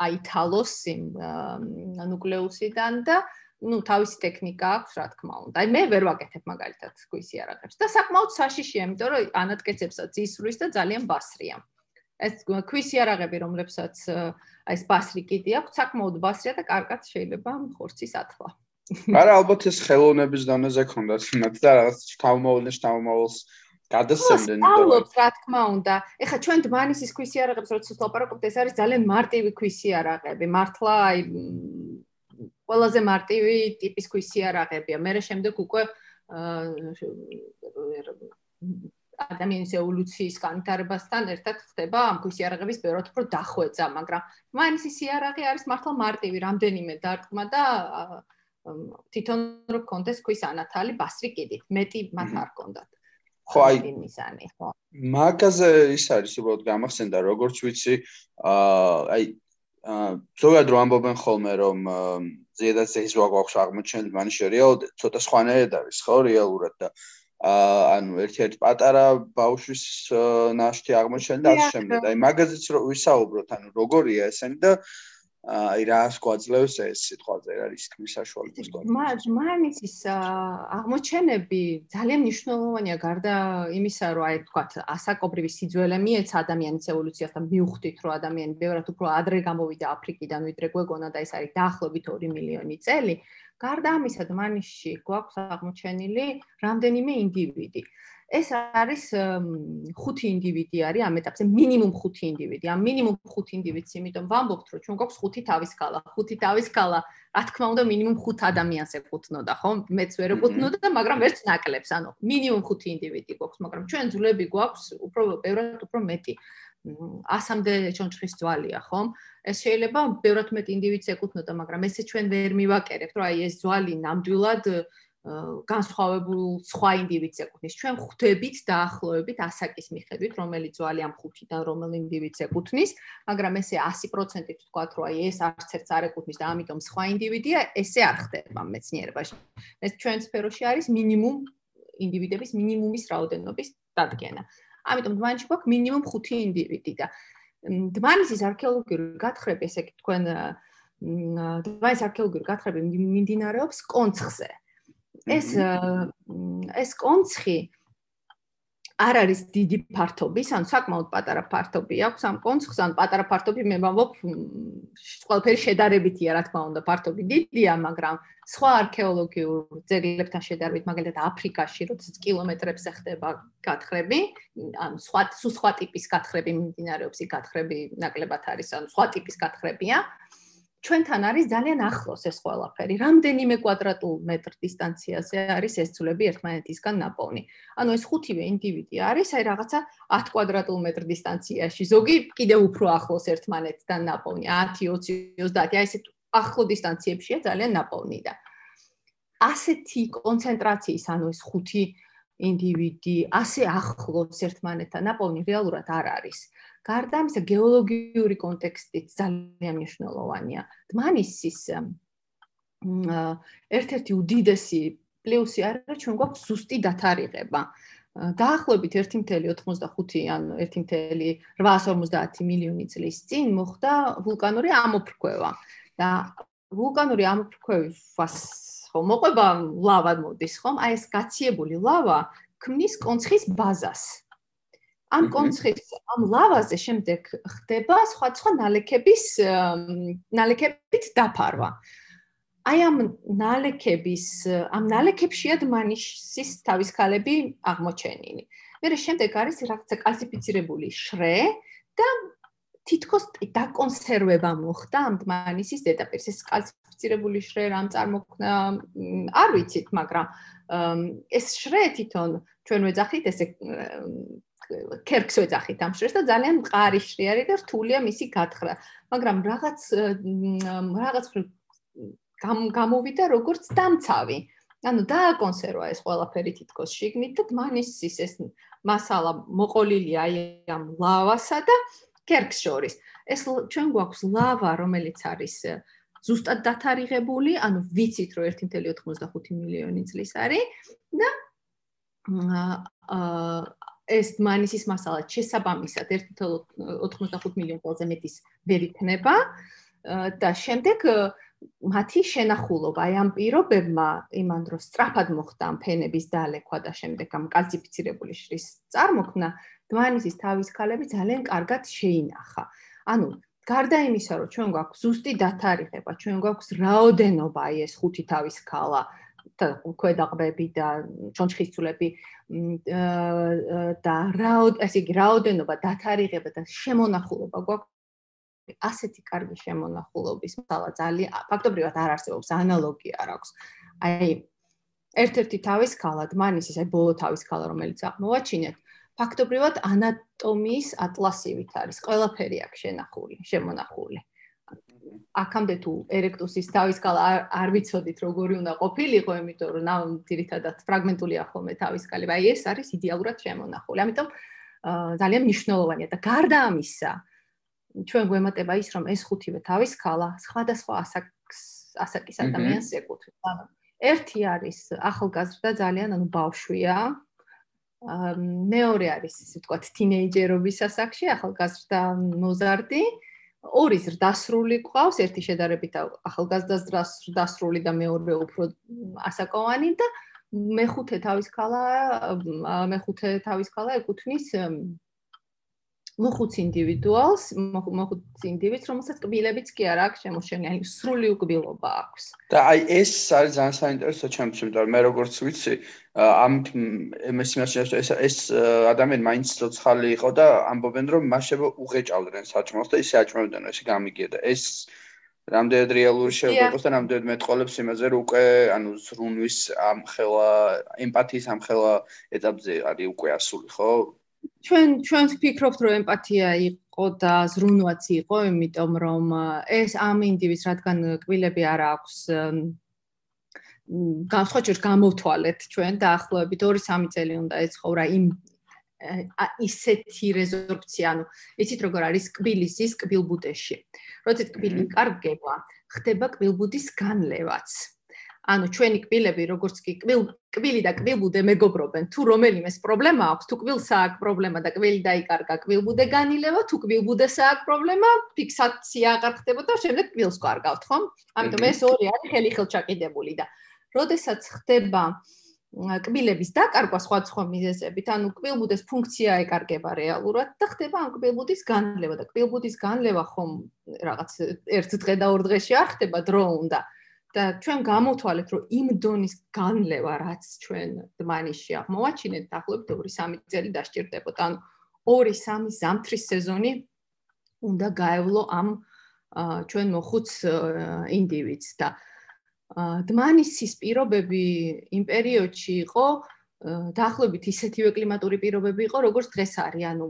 აითალოს იმ ნუკლეუსიდან და ну თავისი ტექნიკა აქვს რა თქმა უნდა. აი მე ვერ ვაკეთებ მაგალითად ქვისი არაღებს და საკმაოდ საშიშია, იმიტომ რომ ანატკეცებსაც ისვრის და ძალიან ბასრია. ეს ქვისი არაღები, რომლებსაც აი ეს ბასრი კიდე აქვს, საკმაოდ ბასრია და კარგად შეიძლება ხორცის ათვა. არა, ალბათ ეს ხელოვნების დონეზე ქონდათ იმათ და რაღაც თავმოვლენს თავმოვლს გადასცემდნენ. ალბათ რა თქმა უნდა. ეხლა ჩვენ დმანისის ქვისი არაღებს როცა ვlapარაკობთ, ეს არის ძალიან მარტივი ქვისი არაღები. მართლა აი ყველაზე მარტივი ტიპის ქვისიარაღებია. მე შემდეგ უკვე ადამიანის ევოლუციის განვითარებასთან ერთად ხდება ამ ქვისიარაღების ბევრად უფრო დახვეწა, მაგრამ მაინც ის იარაღი არის მართლა მარტივი, რამდენიმე დარტყმა და თვითონ რო კონდეს ქვის ანათალი ბასრი კიდით, მეტი მათ არ კონდათ. ხო აი მიზანი, ხო. მაგაზე ის არის უბრალოდ გამახსენდა, როგორც ვიცი, აა აი ზოგადად რომ ამბობენ ხოლმე რომ ზედაც ეს რა გვაქვს აღმოჩენილი მან შერეალურად ცოტა სხვანაირად არის ხო რეალურად და ანუ ერთ-ერთ პატარა ბავშვის ნაშთი აღმოჩენილი და ამ შემდეგ. აი მაგაზეც რო ვისაუბროთ ანუ როგორია ესენი და აი რას გვაძლევს ეს სიტყვაზე არის თქმის საშუალებას გქონდა. მაგ მაინც ის აღმოჩენები ძალიან მნიშვნელოვანია გარდა იმისა, რომ აი თქვა ასაკობრივი სიძველე მიეცა ადამიანის ევოლუციას და მიუხვდით, რომ ადამიანი ბევრად უფრო ადრე გამოვიდა აფრიკიდან, ვიდრე გვეგონა და ეს არის დაახლოებით 2 მილიონი წელი. გარდა ამისა, დმანიში გვაქვს აღმოჩენილი რამდენიმე ინდივიდი. ეს არის ხუთი ინდივიდი არის ამ ეტაპზე მინიმუმ ხუთი ინდივიდი. ამ მინიმუმ ხუთი ინდივიდს იმიტომ ვამბობთ, რომ ჩვენ გვაქვს ხუთი თავის კალა. ხუთი თავის კალა, რა თქმა უნდა, მინიმუმ ხუთ ადამიანს ეკუთვნოდა, ხო? მეც ვერ ეკუთვნოდა, მაგრამ ერთ ნაკლებს, ანუ მინიმუმ ხუთი ინდივიდი გვაქვს, მაგრამ ჩვენ ძვლები გვაქვს უფრო ბევრად უფრო მეტი. 100-მდე ჩონჩხის ძვალია, ხომ? ეს შეიძლება ბევრად მეტი ინდივიდს ეკუთვნოდა, მაგრამ ესე ჩვენ ვერ მივაკერებთ, რომ აი ეს ძვალი ნამდვილად განსხვავებულ სხვა ინდივიდს ეკუთვნის. ჩვენ ხვდებით დაახლოებით ასაკის მიხედვით, რომელი ძვალი ამ ხუთიდან რომელ ინდივიდს ეკუთვნის, მაგრამ ესე 100%-ით ვთქვათ, რომ აი ეს არც ერთს არ ეკუთვნის და ამიტომ სხვა ინდივიდია, ესე არ ხდება მეცნიერებაში. ეს ჩვენ სფეროში არის მინიმუმ ინდივიდების მინიმუმის რაოდენობის დადგენა. ამიტომ დმანში გვაქვს მინიმუმ 5 ინდივიდი და დმანის არქეოლოგიური გათხრები, ესე იგი თქვენ დმანის არქეოლოგიური გათხრები მიმდინარეობს კონცხზე. ეს ეს კონცხი არ არის დიდი ფართობის, ან საკმაოდ პატარა ფართობი აქვს ამ კონცხს, ან პატარა ფართობი მე ვამბობ, ყველაფერი შედარებითია, რა თქმა უნდა, ფართობი დიდია, მაგრამ სხვა არქეოლოგიურ ძეგლებთან შედარებით, მაგალითად აფრიკაში, როდესაც კილომეტრებზე ხდება გათხრები, ან სხვა სხვა ტიპის გათხრები მიმდინარეობს, იქ გათხრები ნაკლებად არის, ან სხვა ტიპის გათხრებია. ჩვენთან არის ძალიან ახლოს ეს ყველაფერი. რამდენიმე კვადრატულ მეტრ დისტანციაზე არის ეს ცულები ერთმანეთისგან ნაპოვნი. ანუ ეს ხუთივე ინდივიდი არის აი რაღაცა 10 კვადრატულ მეტრ დისტანციაში. ზოგი კიდევ უფრო ახლოს ერთმანეთთან ნაპოვნი. 10, 20, 30, აი ესეთ ახლო დისტანციებშია ძალიან ნაპოვნი და ასეთი კონცენტრაციის, ანუ ეს ხუთი ინდივიდი ასე ახლოს ერთმანეთთან ნაპოვნი რეალურად არ არის. გარდა ამისა გეოლოგიური კონტექსტით ძალიან მნიშვნელოვანია. დმანისის ერთ-ერთი უდიდესი პლუსი არის ჩვენ გვაქვს ზუსტი დათარიღება. დაახლოებით 1.85 ან 1.850 მილიონი წლის წინ მოხდა ვულკანური ამოფრქვევა და ვულკანური ამოფრქვევის ხო მოყვება ლავა მოდის ხომ? აი ეს გაციებული ლავა ქმნის კონცხის ბაზას. ამ კონცხის ამ ლავაზე შემდეგ ხდება სხვადასხვა ნალექების ნალექებით დაფარვა. აი ამ ნალექების ამ ნალექებშია დმანისის თავის ქალები აღმოჩენილი. მერე შემდეგ არის რაღაცა კალციფიცირებული შრე და თითქოს დაკონსერვება მოხდა ამ დმანისის ზედაპირს. ეს კალციფიცირებული შრე რამ წარმოქმნა არ ვიცით, მაგრამ ეს შრე თვითონ ჩვენ ვეძახით ესე კერქს ვეძახით ამ შრეს და ძალიან მყარი შრი არის და რთულია მისი გათხრა. მაგრამ რაღაც რაღაც გამოვიდა როგორც დამცავი. ანუ დააკონსერვა ეს ყველაფერი თითქოს შიგნით და დმანისის ეს მასალა მოყოლილია აი ამ ლავასა და კერქს შორის. ეს ჩვენ გვაქვს ლავა, რომელიც არის ზუსტად დათარიღებული, ანუ ვიცით რომ 1.85 მილიონი წლის არის და აა ეს მანისის მასალა შესაბამისად 1.85 მილიონ ყველაზე მეტის ვერ იქნება და შემდეგ მათი შენახულობა აი ამ პირობებმა იმან დროს სწრაფად მოხდა ამ ფენების დალექვა და შემდეგ ამ კალციფიცირებული შრის წარმოქმნა დმანისის თავის ქალები ძალიან კარგად შეინახა. ანუ გარდა იმისა, რომ ჩვენ გვაქვს ზუსტი დათარიღება, ჩვენ გვაქვს რაოდენობა აი ეს ხუთი თავის ქალა, და ქვედაყბები და ჩონჩხის ცულები და რაოდ ესე იგი რაოდენობა დათარიღება და შემონახულობა გვაქვს. ასეთი კარგი შემონახულობის მასალა ძალიან ფაქტობრივად არ არსებობს ანალოგია არ აქვს. აი ერთ-ერთი თავის ქალა დმანისის აი ბოლო თავის ქალა რომელიც აღმოვაჩინეთ ფაქტობრივად ანატომიის ატლასივით არის ყველაფერი აქ შენახული შემონახული აქამდე თუ ერექტუსის თავის კალა არ ვიცოდით როგორი უნდა ყოფილიყო, იმიტომ რომ ნავ თირითადად ფრაგმენტულია ხოლმე თავის კალი. აი ეს არის იდეალურად შემონახული. ამიტომ ძალიან მნიშვნელოვანია და გარდა ამისა, ჩვენ გვემატება ის, რომ ეს ხუთივე თავის კალა სხვადასხვა ასაკს ასაკის ადამიანს ეკუთვნის. ანუ ერთი არის ახალგაზრდა ძალიან, ანუ ბავშვია. მეორე არის, ისე ვთქვათ, თინეიჯერობის ასაკში, ახალგაზრდა მოზარდი. ორი ზრდასრული ყავს, ერთი შედარებით ახალგაზრდა ზრდასრული და მეორე უფრო ასაკოვანი და მეხუთე თავის ქალა, მეხუთე თავის ქალა ეკუთვნის მოხუც ინდივიდუალს, მოხუც ინდივიდს, რომელსაც კბილებიც კი არ აქვს შემოშენილი, სრული უკბილობა აქვს. და აი ეს არის ძალიან საინტერესო ჩემთვის, იმიტომ რომ მე როგორც ვიცი, ამ ეს ეს ეს ადამიანი მაინც ცოცხალი იყო და ამბობენ რომ მასშევა უღეჭავდნენ საჭმელს და ისე აჭმევდნენ, ესე გამიგია და ეს რამდენად რეალური შეიძლება იყოს და რამდენად მეტყოლებს იმაზე რომ უკვე ანუ ზრუნვის ამხელა ემპათიის ამხელა ეტაპზე არის უკვე ასული, ხო? ჩვენ ჩვენ ვფიქრობთ რომ ემპათია იყო და ზრუნვაც იყო, იმიტომ რომ ეს ამ ინდივიდს რადგან კბილები არ აქვს განსხვავებით გამოვთვალეთ ჩვენ დაახლოებით 2-3 წელი უნდა ეცხოვრა იმ ისეთი რეზორბცია, ანუ იცით როგორ არის კბილის ის კბილბუდეში. როდესაც კბილი კარგება, ხდება კბილბუდის განლევაც. ანუ ჩვენი კბილები როგორც კი კბილ კბილი და კბილბუდე მეგობრობენ თუ რომელიმეს პრობლემა აქვს თუ კბილსა აქვს პრობლემა და კბილი დაიკარგა კბილბუდე განილევა თუ კბილბუდესა აქვს პრობლემა ფიქსაცია აღარ ხდებოდა შემდეგ კბილს კარგავთ ხომ? ამიტომ ეს ორი არის ხელი ხელჩაკიდებული და როდესაც ხდება კბილების დაკარგვა სხვა სხვა მიზეზებით ანუ კბილბუდეს ფუნქცია ეკარგება რეალურად და ხდება ამ კბილბუდის განლევა და კბილბუდის განლევა ხომ რაღაც ერთ დღე და ორ დღეში არ ხდება დრო უნდა და ჩვენ გამოთვალეთ, რომ იმ დონის განლევა, რაც ჩვენ დმანიში აღმოვაჩინეთ, დაახლოებით 2-3 წელი დასჭირდებოდა. ანუ 2-3 ზამთრის სეზონი უნდა გაევლო ამ ჩვენ მოხუც ინდივიდს და დმანისის პირობები იმ პერიოდში იყო დაახლოებით ისეთივე კლიმატური პირობები იყო, როგორც დღეს არის, ანუ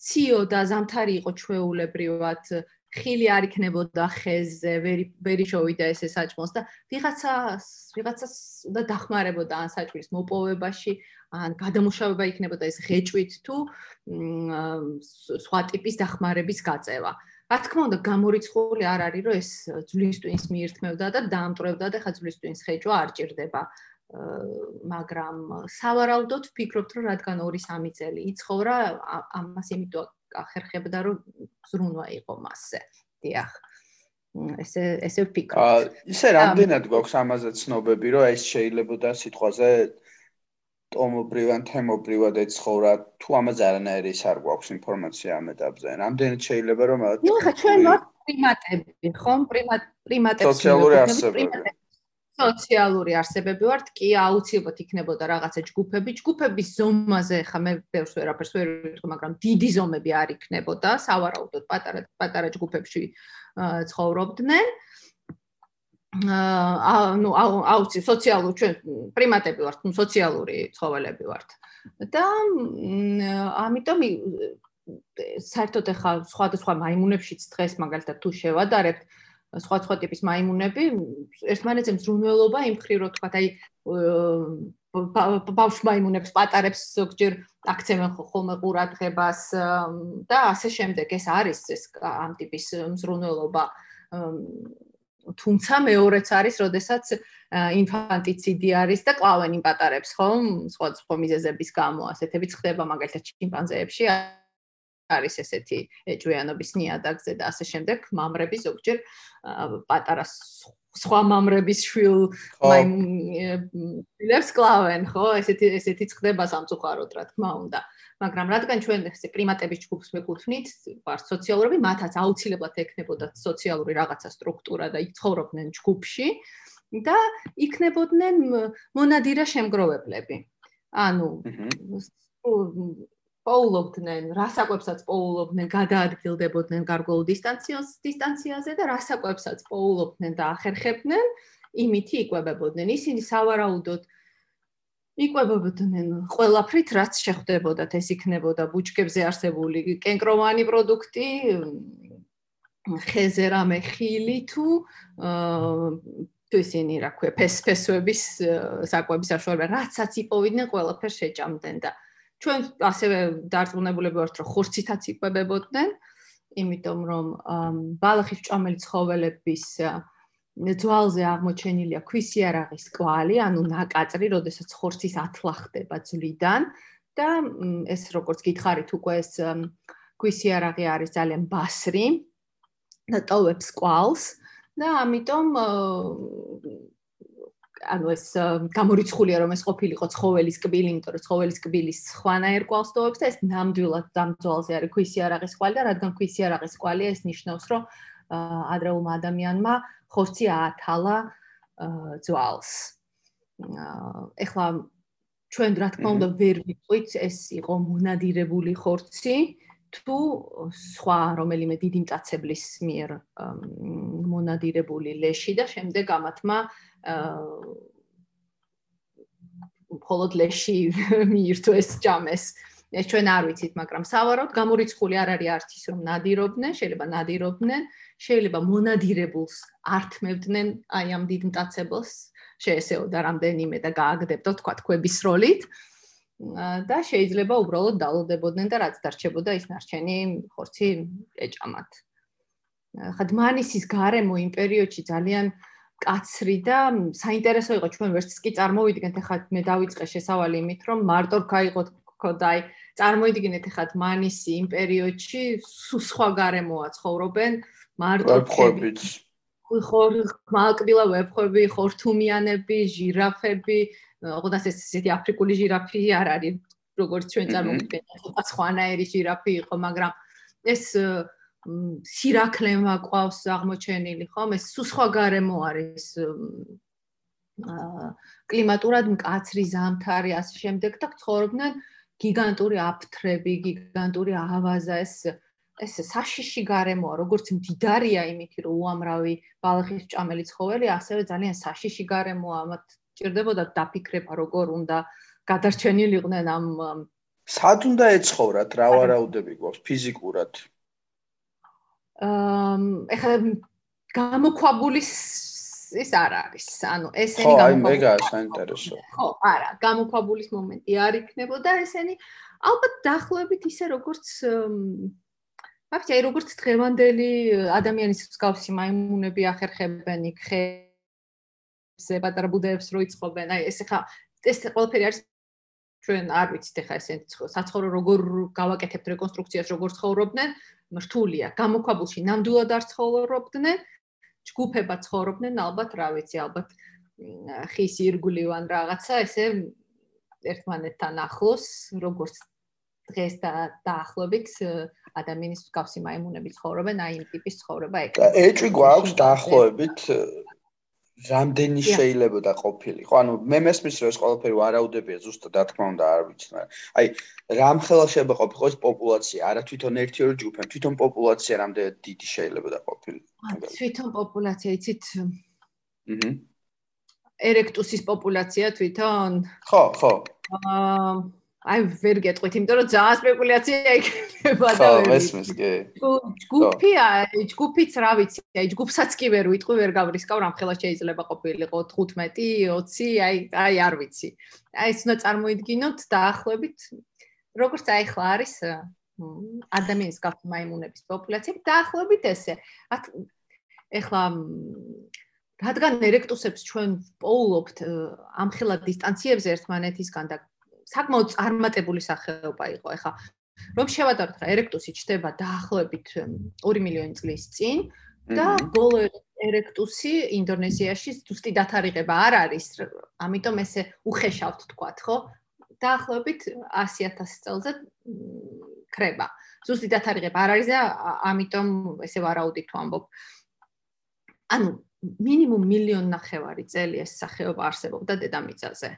ციო და ზამთარი იყო ჩვეულებრივად ხილი არ იქნებოდა ხეზე, ვერი ვერი შოვიდა ესე საჭმელს და ვიღაცას ვიღაცას უნდა დახმარებოდა ან საჭმლის მოპოვებაში, ან გადამუშავება იქნებოდა ეს ღეჭვით თუ სხვა ტიპის დახმარების გაწევა. რა თქმა უნდა, გამორიცხული არ არის, რომ ეს ძვლის ტვინს მიირთმევდა და დაამტრევდა და ხა ძვლის ტვინს ხეჭვა არ ჭირდება. მაგრამ სავარაუდოდ ვფიქრობთ, რომ რადგან 2-3 წელი იცხოვრა, ამას იმიტომ ახერხებდა რომ ზრუნვა იყო მასზე. დიახ. ესე ესე ვფიქრობ. აა ისე რამდენად გვაქვს ამაზე ცნობები, რომ ეს შეიძლება და სიტყვაზე ტომობრივან თემობრივად ეცხოვრა, თუ ამაზე არანაირი ის არ გვაქვს ინფორმაცია ამ ეტაპზე. რამდენად შეიძლება რომ ნუ ხა ჩვენ ვართ პრიმატები, ხომ? პრიმატ პრიმატებს სოციალური არსებები. სოციალური არსებები ვართ, კი აუცილებლად იქნებოდა რაღაცა ჯგუფები. ჯგუფების ზომაზე ხა მე ბევრს ვერაფერს ვერ ვიტყვი, მაგრამ დიდი ზომები არ იქნებოდა, სავარაუდოდ პატარა პატარა ჯგუფებში ცხოვრობდნენ. აა ნუ აუცი სოციალური ჩვენ პრიმატები ვართ, ნუ სოციალური ცხოველები ვართ. და ამიტომ საერთოდ ახლა სხვადასხვა მაიმუნებშიც დღეს მაგალითად თუ შევადარებთ სხვა სხვა ტიპის მაიმუნები ერთმანეთზე მზრუნველობა იმ ხრი რო თქვა აი ბავშვ მაიმუნებს პატარებს ზოგჯერ აქცევენ ხოლმე ყურადღებას და ასე შემდეგ ეს არის ეს ამ ტიპის მზრუნველობა თუმცა მეორეც არის, როდესაც ინფანტიციდი არის და კლავენ იმ პატარებს, ხო? სხვა სხვა მიზეზების გამო ასეთებიც ხდება მაგალითად ჩიმპანზეებში არის ესეთი ეჭვიანობის ნიადაგზე და ასე შემდეგ მამრები ზოგჯერ პატარა სხვა მამრების შვილ მაიმუნებს კლავენ ხო? ესეთი ესეთი ხდება სამწუხაროდ რა თქმა უნდა. მაგრამ რადგან ჩვენ ეს პრიმატების ჯგუფს მეკუთვნით ვარ სოციალურები მათაც აუცილებლად ექნებოდა სოციალური რაღაცა სტრუქტურა და იქ ცხოვრობდნენ ჯგუფში და იქნებოდნენ მონადირა შემგროვებლები. ანუ პოულობდნენ, რასაკვებსაც პოულობდნენ, გადაადგილდებოდნენ გარკვეულ დისტანციას დისტანციაზე და რასაკვებსაც პოულობდნენ და ახერხებდნენ, იმითი იკვებებოდნენ. ისინი სავარაუდოდ იკვებებოდნენ ყველაფრით, რაც შეხვდებოდათ, ეს იქნებოდა ბუჩქებზე არსებული კენკროვანი პროდუქტი, ხეზე რამე ხილი თუ თუ ისინი რა ქვია, ფესფესვების საკვების საშუალება, რაცაც იპოვიდნენ, ყველაფერს შეჭამდნენ და ჩვენ ასევე დარწმუნებულები ვართ, რომ ხორცითაც იკვებებოდნენ, იმიტომ რომ ბალახის ჭამელი ცხოველების ძვალზე აღმოჩენილია ქვისიარაღის კვალი, ანუ ნაკაწრი, როდესაც ხორცის ათლა ხდება ძვლიდან და ეს როგორც გითხარით, უკვე ეს ქვისიარაღი არის ძალიან ბასრი და ტოვებს კვალს და ამიტომ ანუ ეს გამორიცხულია რომ ეს ყოფილიყო ცხოველის კბილი, იმიტომ რომ ცხოველის კბილის ხვანაერ კვალს ტოვებს და ეს ნამდვილად დამძვალზე არის ქვისი არაღის კვალი და რადგან ქვისი არაღის კვალი ეს ნიშნავს რომ ადრეულმა ადამიანმა ხორცი აათალა ძვალს. ეხლა ჩვენ რა თქმა უნდა ვერ ვიყვით ეს იყო მონადირებული ხორცი თუ სხვა რომელიმე დიდი მტაცებლის მიერ მონადირებული ლეში და შემდეგ ამათმა მხოლოდ ლეში მიირთვეს ჯამეს. ეს ჩვენ არ ვიცით, მაგრამ სავარაუდოდ გამორიცხული არ არის არც ის რომ ნადირობდნენ, შეიძლება ნადირობდნენ, შეიძლება მონადირებულს ართმევდნენ აი ამ დიდ მტაცებელს, შეესეოდა რამდენიმე და გააგდებდა თქვა თქვების როლით. და შეიძლება უბრალოდ დალოდებოდნენ და რაც დარჩებოდა ის ნარჩენი ხორცი ეჭამათ. ხა დმანისის გარემო იმ პერიოდში ძალიან კაცრი და საინტერესო იყო ჩვენ ვერც კი წარმოვიდგენთ ახლა მე დავიწყე შესავალი იმით რომ მარტო გაიყოთ გქონდა აი წარმოიდგინეთ ახლა დმანისი იმ პერიოდში სულ სხვა გარემოა ცხოვრობენ მარტო ხებით ხორ მაკბილა ვებხვები, ხორთუმიანები, ჟირაფები, ოღონდ ეს ისეთი აფრიკული ჟირაფი არ არის როგორც ჩვენ წარმოვიდგენთ ცოტა სხვანაირი ჟირაფი იყო მაგრამ ეს სირაკლე მაყავს აღმოჩენილი ხომ? ეს სხვა გარემო არის კლიმატურად მკაცრი ზამთარი ასე შემდეგ და ცხოვრობდნენ გიგანტური აფთრები, გიგანტური ავაზა ეს ეს საშიში გარემოა, როგორც მდიდარია იმითი, რომ უამრავი ბალახის ჭამელი ცხოველი, ასევე ძალიან საშიში გარემოა, მათ ჭირდებოდა დაფიქრება, როგორ უნდა გადარჩენილიყვნენ ამ სად უნდა ეცხოვრათ, რა ვარაუდები გვაქვს ფიზიკურად? აა ეხლა გამოქვაბულის ის არ არის. ანუ ესენი გამოქვაბულის. ხო, აი მეგა საინტერესო. ხო, არა, გამოქვაბულის მომენტი არ იქნებოდა ესენი. ალბათ დაახლოებით ისე როგორც აფიცი აი როგორც დღევანდელი ადამიანის მსგავსი მაიმუნები ახერხებენ იქ ხეზე პატარა ბუდეებს რო იწყობენ აი ეს ხა ეს ყველაფერი არის ჩვენ არ ვიცით ახლა ესენი საცხოვრო როგორ გავაკეთებთ რეკონსტრუქციას როგორ ცხოვრობდნენ? მრთულია გამოქვაბულში ნამდვილად არ ცხოვრობდნენ ჯგუფება ცხოვრობდნენ ალბათ რა ვიცი ალბათ ხის ირგვლივან რაღაცა ესე ერთმანეთთან ახლოს როგორც დღეს და დაახლოებით ადამიანის მსგავსი მაიმუნები ცხოვრობენ, აი იმ ტიპის ცხოვრება ეგ. ეჭვი გვაქვს დაახლოებით რამდენი შეიძლება და ყოფილიყო. ანუ მე მესმის რომ ეს ყველაფერი ვარაუდებია ზუსტად, რა თქმა უნდა, არ ვიცი, მაგრამ აი რამ ხელა შეიძლება ყოფილიყო ეს პოპულაცია, არა თვითონ ერთი ორი ჯგუფი, თვითონ პოპულაცია რამდენი დიდი შეიძლება და ყოფილიყო. თვითონ პოპულაცია, იცით? აჰა. ერექტუსის პოპულაცია თვითონ? ხო, ხო. აა აი ვერ გეტყვით, იმიტომ რომ ძალიან სპეკულაცია იქნება და ხო, მესმის, კი. ჯგუფია, ჯგუფიც რა ვიცი, აი ჯგუფსაც კი ვერ ვიტყვი, ვერ გავრისკავ, რამ ხელა შეიძლება ყოფილიყო 15, 20, აი აი არ ვიცი. აი ეს უნდა წარმოიდგინოთ დაახლოებით როგორც აი ხლა არის ადამიანის გაფ მაიმუნების პოპულაცია, დაახლოებით ესე. ეხლა რადგან ერექტუსებს ჩვენ პოულობთ ამ ხელა დისტანციებზე ერთმანეთისგან და საკმაოდ წარმატებული სახეობა იყო ეხა. რომ შევადაროთ ხა ერექტუსი ჩდება დაახლოებით 2 მილიონი წლის წინ და ბოლო ერექტუსი ინდონეზიაში ზუსტი დათარიღება არ არის ამიტომ ესე უხეშავთ თქვათ ხო? დაახლოებით 100000 წელზე ქრება. ზუსტი დათარიღება არ არის და ამიტომ ესე ვარაუდით ვამბობ ანუ მინიმუმ მილიონ ნახევარი წელი ეს სახეობა არსებობდა დედამიწაზე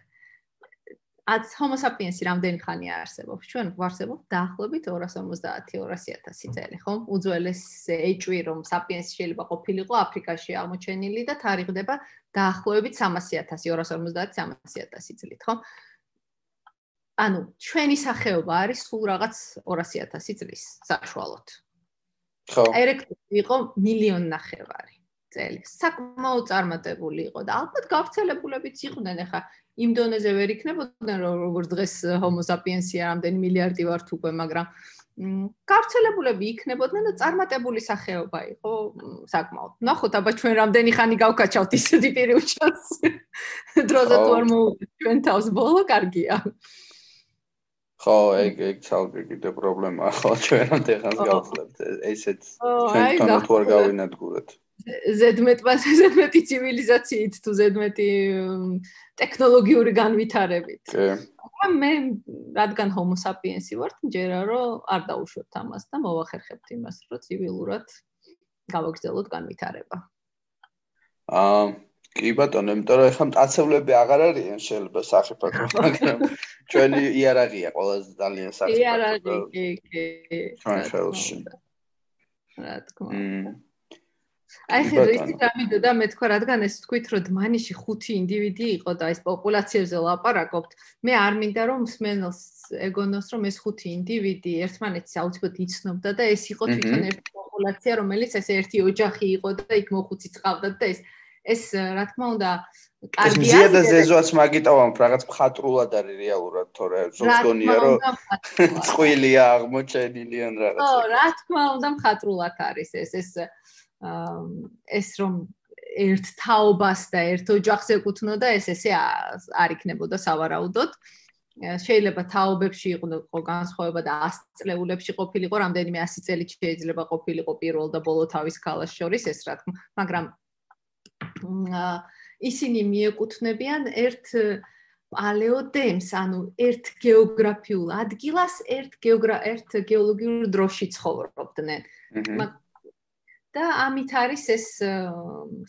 აც homo sapiens-ი რამდენი ხანია არსებობს? ჩვენ ვარსებობ დაახლოებით 250-200000 წელი, ხო? უძველეს ეჭვი რომ sapiens შეიძლება ყოფილიყო აფრიკაში აღმოჩენილი და თარიღდება დაახლოებით 300.000-250-300.000 წლით, ხო? ანუ ჩვენი სახეობა არის სულ რაღაც 200.000 წლის საშუალოდ. ხო. ერექტუსი იყო მილიონ ნახევარი. წელი. საკმაოდ წარმატებული იყო და ალბათ გავრცელებულებიც იყვნენ ახლა იმ დონეზე ვერ იქნებოდნენ როგორც დღეს homo sapiens-ი ამდენი მილიარდი ვართ უკვე, მაგრამ გავრცელებულები იქნებოდნენ და წარმატებული სახეობა იყო საკმაოდ. ნახოთ, აბა ჩვენ რამდენი ხანი გავკაჩავთ ისეთი უჩას. დროზე თუ არ მოვიდეთ ჩვენ თავს ბოლო, კარგია. ხო, ეგ ეგ ცალკე კიდე პრობლემაა, ხო, ჩვენ რამდენი ხანს გავხსნათ ესეც ჩვენ თან თუ არ გავინადგურეთ. ზედმეტმა ზედმეტი ცივილიზაციით თუ ზედმეტი ტექნოლოგიური განვითარებით. კი. მაგრამ მე რადგან homo sapiens-ი ვარ, მჯერა რომ არ დაუშვებთ ამას და მოვახერხებთ იმას, რომ ცივილურად გავაგრძელოთ განვითარება. აა კი ბატონო, იმიტომ რომ ეხლა მტაცებლები აღარ არიან შეიძლება საფრთხე, მაგრამ ჩვენი იარაღია ყველაზე ძალიან საფრთხე. იარაღი, კი, კი. ჩვენ ხელში. რა თქმა უნდა. აი ხე ისიც ამიდოდა მე თქვა რადგან ეს თქვით რომ დმანიში ხუთი ინდივიდი იყო და ეს პოპულაციებზე ლაპარაკობთ მე არ მინდა რომ მსმენელს ეგონოს რომ ეს ხუთი ინდივიდი ერთმანეთს აუცილებლად იცნობდა და ეს იყო თვითონ ერთი პოპულაცია რომელიც ეს ერთი ოჯახი იყო და იქ მოხუცი წავდათ და ეს ეს რა თქმა უნდა კარგია ეს ზედა ზეზოაც მაგიტავამ რაღაც მხატვრულად არის რეალურად თორე ზოგონია რომ წყვილია აღმოჩენილი ან რაღაც. ო რა თქმა უნდა მხატვრულად არის ეს ეს ეს რომ ერთ თაობას და ერთ ოჯახს ეკუთვნოდა ეს ესე არ იქნებოდა სავარაუდოდ. შეიძლება თაობებში იყო განსხვავება და 100 წლეულებში ყოფილიყო რამდენიმე 100 წელი შეიძლება ყოფილიყო პირველ და ბოლო თავის ქალას შორის ეს რა თქმა მაგრამ ისინი მიეკუთვნებიან ერთ პალეოდემს ანუ ერთ გეოგრაფიულ ადგილას ერთ გეოგრა ერთ გეოლოგიურ დროში ცხოვრობდნენ. მაგრამ და ამით არის ეს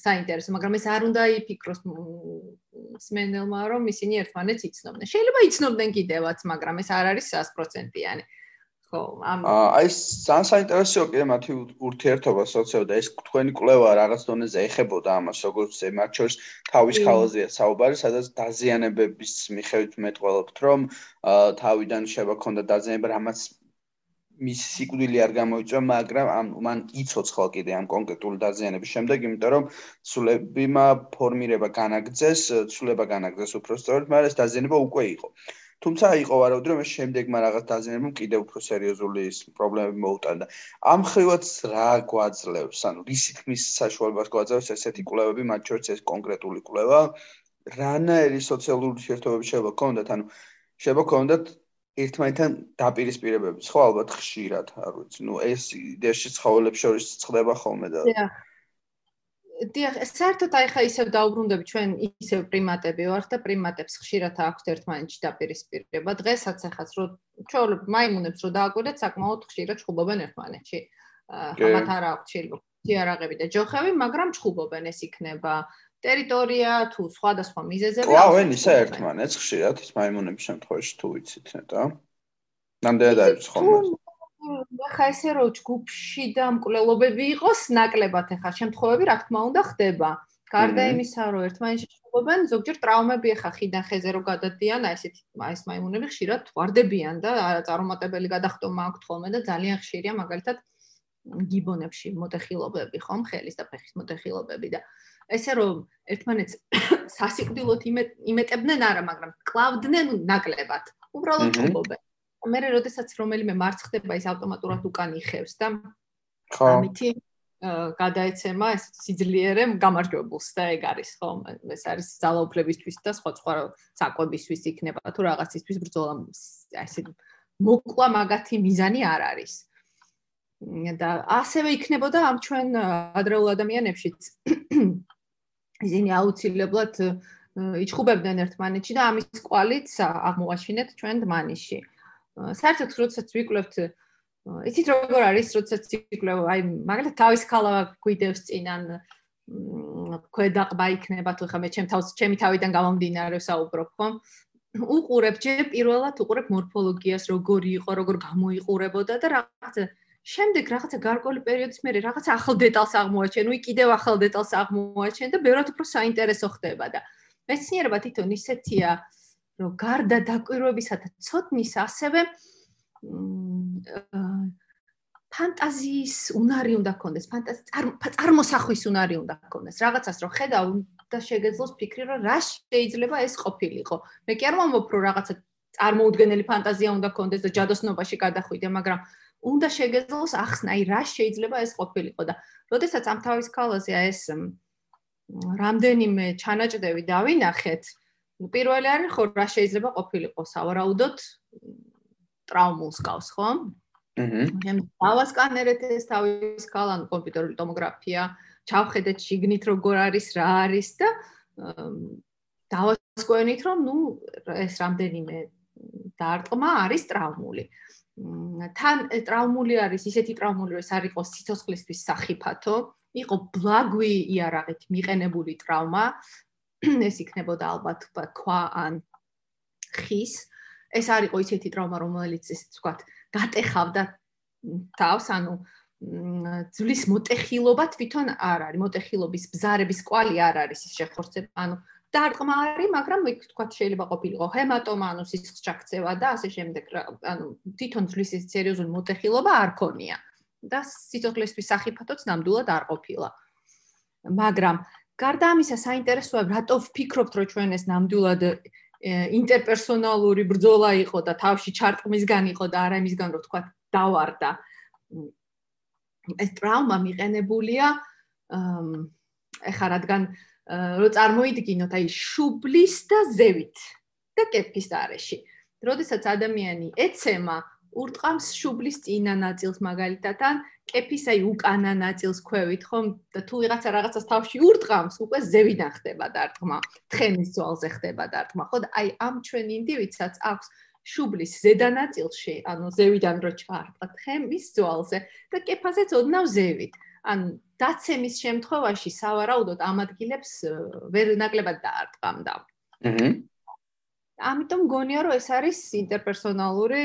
საინტერესო, მაგრამ ეს არ უნდა იფიქროს სმენელმა, რომ ისინი ერთმანეთს იცნობდნენ. შეიძლება იცნობდნენ კიდევაც, მაგრამ ეს არ არის 100%-იანი. ხო, ამ აი ძალიან საინტერესოა კიდე მათი ურთიერთობა სოციალ და ეს თქვენი კვლევა რაღაც დონეზე ეხებოდა ამას, როგორც მათ შორის თავის ხალაზეა საუბარი, სადაც დაზიანებების მიხედვით მეტყველებთ, რომ თავიდან შევა ქონდა დაზიანება, რამაც მის სიკვდილი არ გამოიწვა, მაგრამ ამ მან იწოცხლა კიდე ამ კონკრეტული დაზიანების შემდეგ, იმიტომ რომ ცულებიმა ფორმირება განაგძეს, ცულება განაგძეს უფრო სწორად, მაგრამ ეს დაზიანება უკვე იყო. თუმცა იყო ვარაუდი რომ ეს შემდეგმა რაღაც დაზიანებამ კიდევ უფრო სერიოზული პრობლემები მოუტანდა. ამ ხრივაც რა გვაძლევს, ანუ რისი თქმის საშუალებას გვაძლევს ესეთი კვლევები, მათ შორის ეს კონკრეტული კვლევა? რანაირი სოციალური ურთიერთობები შეიძლება გქონდეთ, ანუ შეიძლება გქონდეთ ერთმანეთთან დაპირისპირებები, ხო ალბათ ხშირად, არ ვიცი, ნუ ეს იდეაში ცხოველებს შორის ხდება ხოლმე და დიახ. საერთოდ აი ხა ისევ დაუბრუნდები ჩვენ ისევ პრიმატები ვართ და პრიმატებს ხშირად აქვს ერთმანეთში დაპირისპირება. დღესაც ახაც რო ჩვენ მაიმუნებს რო დააკვირდეთ, საკმაოდ ხშირად ჩხუბობენ ერთმანეთში. ამათ არ აქვს შეიძლება თიარაღები და ჯოხები, მაგრამ ჩხუბობენ ეს იქნება ტერიტორია თუ სხვადასხვა მიზეზები აქვს. ყავენ ისე ერთმანეთს ხშირად ის მაიმუნების შემთხვევაში თუ ვიცით ნეტა. ნამდვილად არის ხოლმე. ხა ესე რო ჯგუფში და მკვლელობები იყოს ნაკლებად ახლა შემთხვევები რა თქმა უნდა ხდება. გარდა იმისა რომ ერთმანეთში შეგობენ ზოგჯერ ტრავმები ახლა ხიდან ხეზე რო გადადიან აი ესეთი აი ეს მაიმუნები ხშირად ვარდებიან და წარუმატებელი გადახტომა აქვთ ხოლმე და ძალიან ხშირია მაგალითად გიბონებში მოტეხილობები ხომ? ხელის და ფეხის მოტეხილობები და ესე რომ ერთმანეთს სასიკვდილოდ იმეტებდნენ არა, მაგრამ კლავდნენ ნაკლებად. უბრალოდ ჩუბობენ. მე როდესაც რომელიმე მარცხ ხდება ის ავტომატურად უკან იხევს და ხო. ამითი გადაეცემა ეს სიძლიერე გამარჯვებულს და ეგ არის ხო ეს არის ძალაუფლებისთვის და სხვა სხვა საკვებისთვის იქნება თუ რაღაცისთვის ბრძოლა ასე მოკლა მაგათი მიზანი არ არის და ასევე იქნებოდა ამ ჩვენ ადრეულ ადამიანებშიც ისინი აუცილებლად იჩხუბებდნენ ერთმანეთში და ამის კვალიც აღმოაჩინეთ ჩვენ დმანიში. საერთოდ როდესაც ვიკვლევთ იცით როგორ არის როდესაც ვიკვლევ აი მაგალითად თავის ქალა გვიდევს წინან ქვედაყბა იქნება თუ ხა მე ჩემ თავს ჩემი თავიდან გამომდინარე საუბრობ ხო უყურებ ჯერ პირველად უყურებ მორფოლოგიას როგორი იყო როგორ გამოიყურებოდა და რაღაცა შემდეგ რაღაცა გარკვეული პერიოდის მერე რაღაცა ახალ დეტალს აღმოაჩენ, უი კიდევ ახალ დეტალს აღმოაჩენ და ბევრად უფრო საინტერესო ხდება და მეცნიერება თვითონ ისეთია, რომ გარდა დაკვირვებისა და ცოდნის ასევე ფანტაზიის უნარი უნდა გქონდეს, ფანტაზიის წარმოსახვის უნარი უნდა გქონდეს. რაღაცას რო ხედავ და შეგეძლოს ფიქრი, რომ რა შეიძლება ეს ყოფილიყო. მე კი არ მომობ რომ რაღაცა წარმოუდგენელი ფანტაზია უნდა გქონდეს და ჯადოსნობაში გადახვიდე, მაგრამ უნდა შეგეძლოს ახსნა, აი რა შეიძლება ეს ყოფილიყო და როდესაც ამ თავის ქალაზე ეს რამდენიმე ჩანაჭდები დავინახეთ, პირველი არის ხო რა შეიძლება ყოფილიყო სავარაუდოდ ტრავმულს გავს, ხო? აჰა. მე დავასკანერეთ ეს თავის ქალან კომპიუტერული ტომოგრაფია, ჩავხედეთ შიგნით როგორ არის, რა არის და დავასკვენით, რომ ნუ ეს რამდენიმე დარტყმა არის ტრავმული. თან ტრავმული არის, ისეთი ტრავმული, რომ ეს არ იყოს სიცოცხლისთვის სახიფათო, იყო ბლაგვი იარაღით მიყენებული ტრავმა, ეს იქნებოდა ალბათ თქვა ან ხის. ეს არ იყო ისეთი ტრავმა, რომელიც ისე ვთქვათ, გატეხავდა თავს, ანუ ძვლის მოტეხილობა თვითონ არ არის, მოტეხილობის ბზარების კვალი არ არის ის შეხორცება, ანუ დარტყმა არის, მაგრამ იქ თქვა შეიძლება ყოფილიყო ჰემატომა, ანუ სისხლს ჩაქცევა და ასე შემდეგ, ანუ თვითონ ძვლის ის სერიოზული მოტეხილობა არ ქონია და სიცოცხლისთვის სახიფათოც ნამდვილად არ ყოფილა. მაგრამ გარდა ამისა, საინტერესოა, რატო ვფიქრობთ, რომ ჩვენ ეს ნამდვილად ინტერპერსონალური ბრძოლა იყო და თავში ჩარტყმისგან იყო და არა იმისგან, რომ თქვა დავარდა. ეს ტრავმა მიყენებულია ეხა რადგან რო წარმოიდგინოთ აი შუბლის და ზევით და კეფის არეში. როდესაც ადამიანი ეცემა ურტყამს შუბლის წინა ნაწილს მაგალითად ან კეფის აი უკანა ნაწილს ქვევით ხომ? და თუ ვიღაცა რაღაცას თავში ურტყამს უკვე ზევიდან ხდება დარტყმა. თხემის ძვალზე ხდება დარტყმა. ხო და აი ამ ჩვენ ინდივიდსაც აქვს შუბლის ზედა ნაწილში ანუ ზევიდან რო ჩაარტყა თხემის ძვალზე და კეფაზეც ოდნავ ზევით. ან დაცემის შემთხვევაში სავარაუდოდ ამ ადგილებს ვერ ნაკლებად დაარტყამდა. აჰა. ამიტომ გონია რომ ეს არის ინტერპერსონალური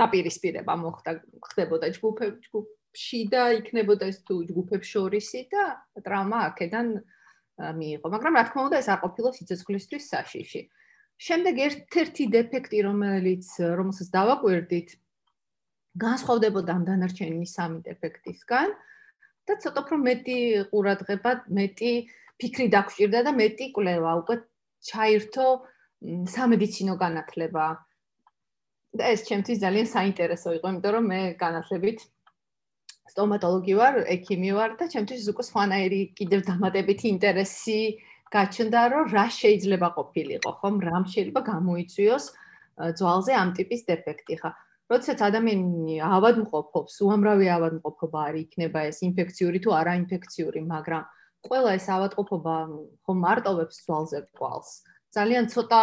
დაპირისპირება მოხდა ხდებოდა ჯგუფებში და იქნებოდა ეს თუ ჯგუფებს შორისი და ტრავმა აქედან მიიღო. მაგრამ რა თქმა უნდა ეს არ ყოფილა სიცოცხლისთვის საშიში. შემდეგ ერთ-ერთი დეფექტი რომელიც რომელსაც დავაკვირდით განსხვავდებოდა ამ დანარჩენი სამი დეფექტისგან და ცოტა უფრო მეტი ყურადღება, მეტი ფიქრი დაგჭირდა და მეტი კვლევა უკვე ჩაირთო სამედიცინო განათლება. და ეს ჩემთვის ძალიან საინტერესო იყო, იმიტომ რომ მე განათლებით სტომატოლოგი ვარ, ექიმი ვარ და ჩემთვის უკვე სხვანაირი კიდევ დამატებითი ინტერესი გაჩნდა, რომ რა შეიძლება ყოფილიყო, ხომ? რამ შეიძლება გამოიწვიოს ძვალზე ამ ტიპის დეფექტი, ხა? როდესაც ადამიანი ავადმყოფობს, უამრავი ავადმყოფობა არის, იქნება ეს ინფექციური თუ არაინფექციური, მაგრამ ყველა ეს ავადმყოფობა ხომ მარტოვებს ძვალზე კვალს. ძალიან ცოტა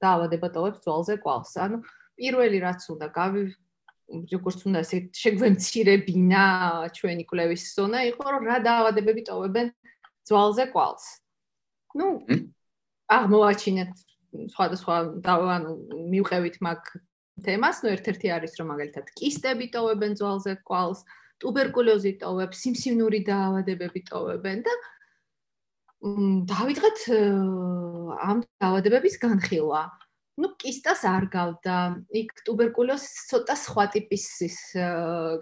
დაავადება ტოვებს ძვალზე კვალს. ანუ პირველი რაც უნდა გავი როგორც უნდა ესე შეგვემცირებინა ჩვენი კვლევის ზონა იყო რომ რა დაავადებები ტოვებენ ძვალზე კვალს. ну აღმოაჩინეთ სხვადასხვა ანუ მივყევით მაგ თემას, ნუ ერთ-ერთი არის რომ მაგალითად კისტები ტოვებენ ძვალზე კვალს, ტუბერკულოზი ტოვებს, სიმსივნური დაავადებები ტოვებენ და დავიწყეთ ამ დაავადებების განხილვა. ну кистас არ გავდა. იქ туберкулёзს ცოტა სხვა ტიპის ის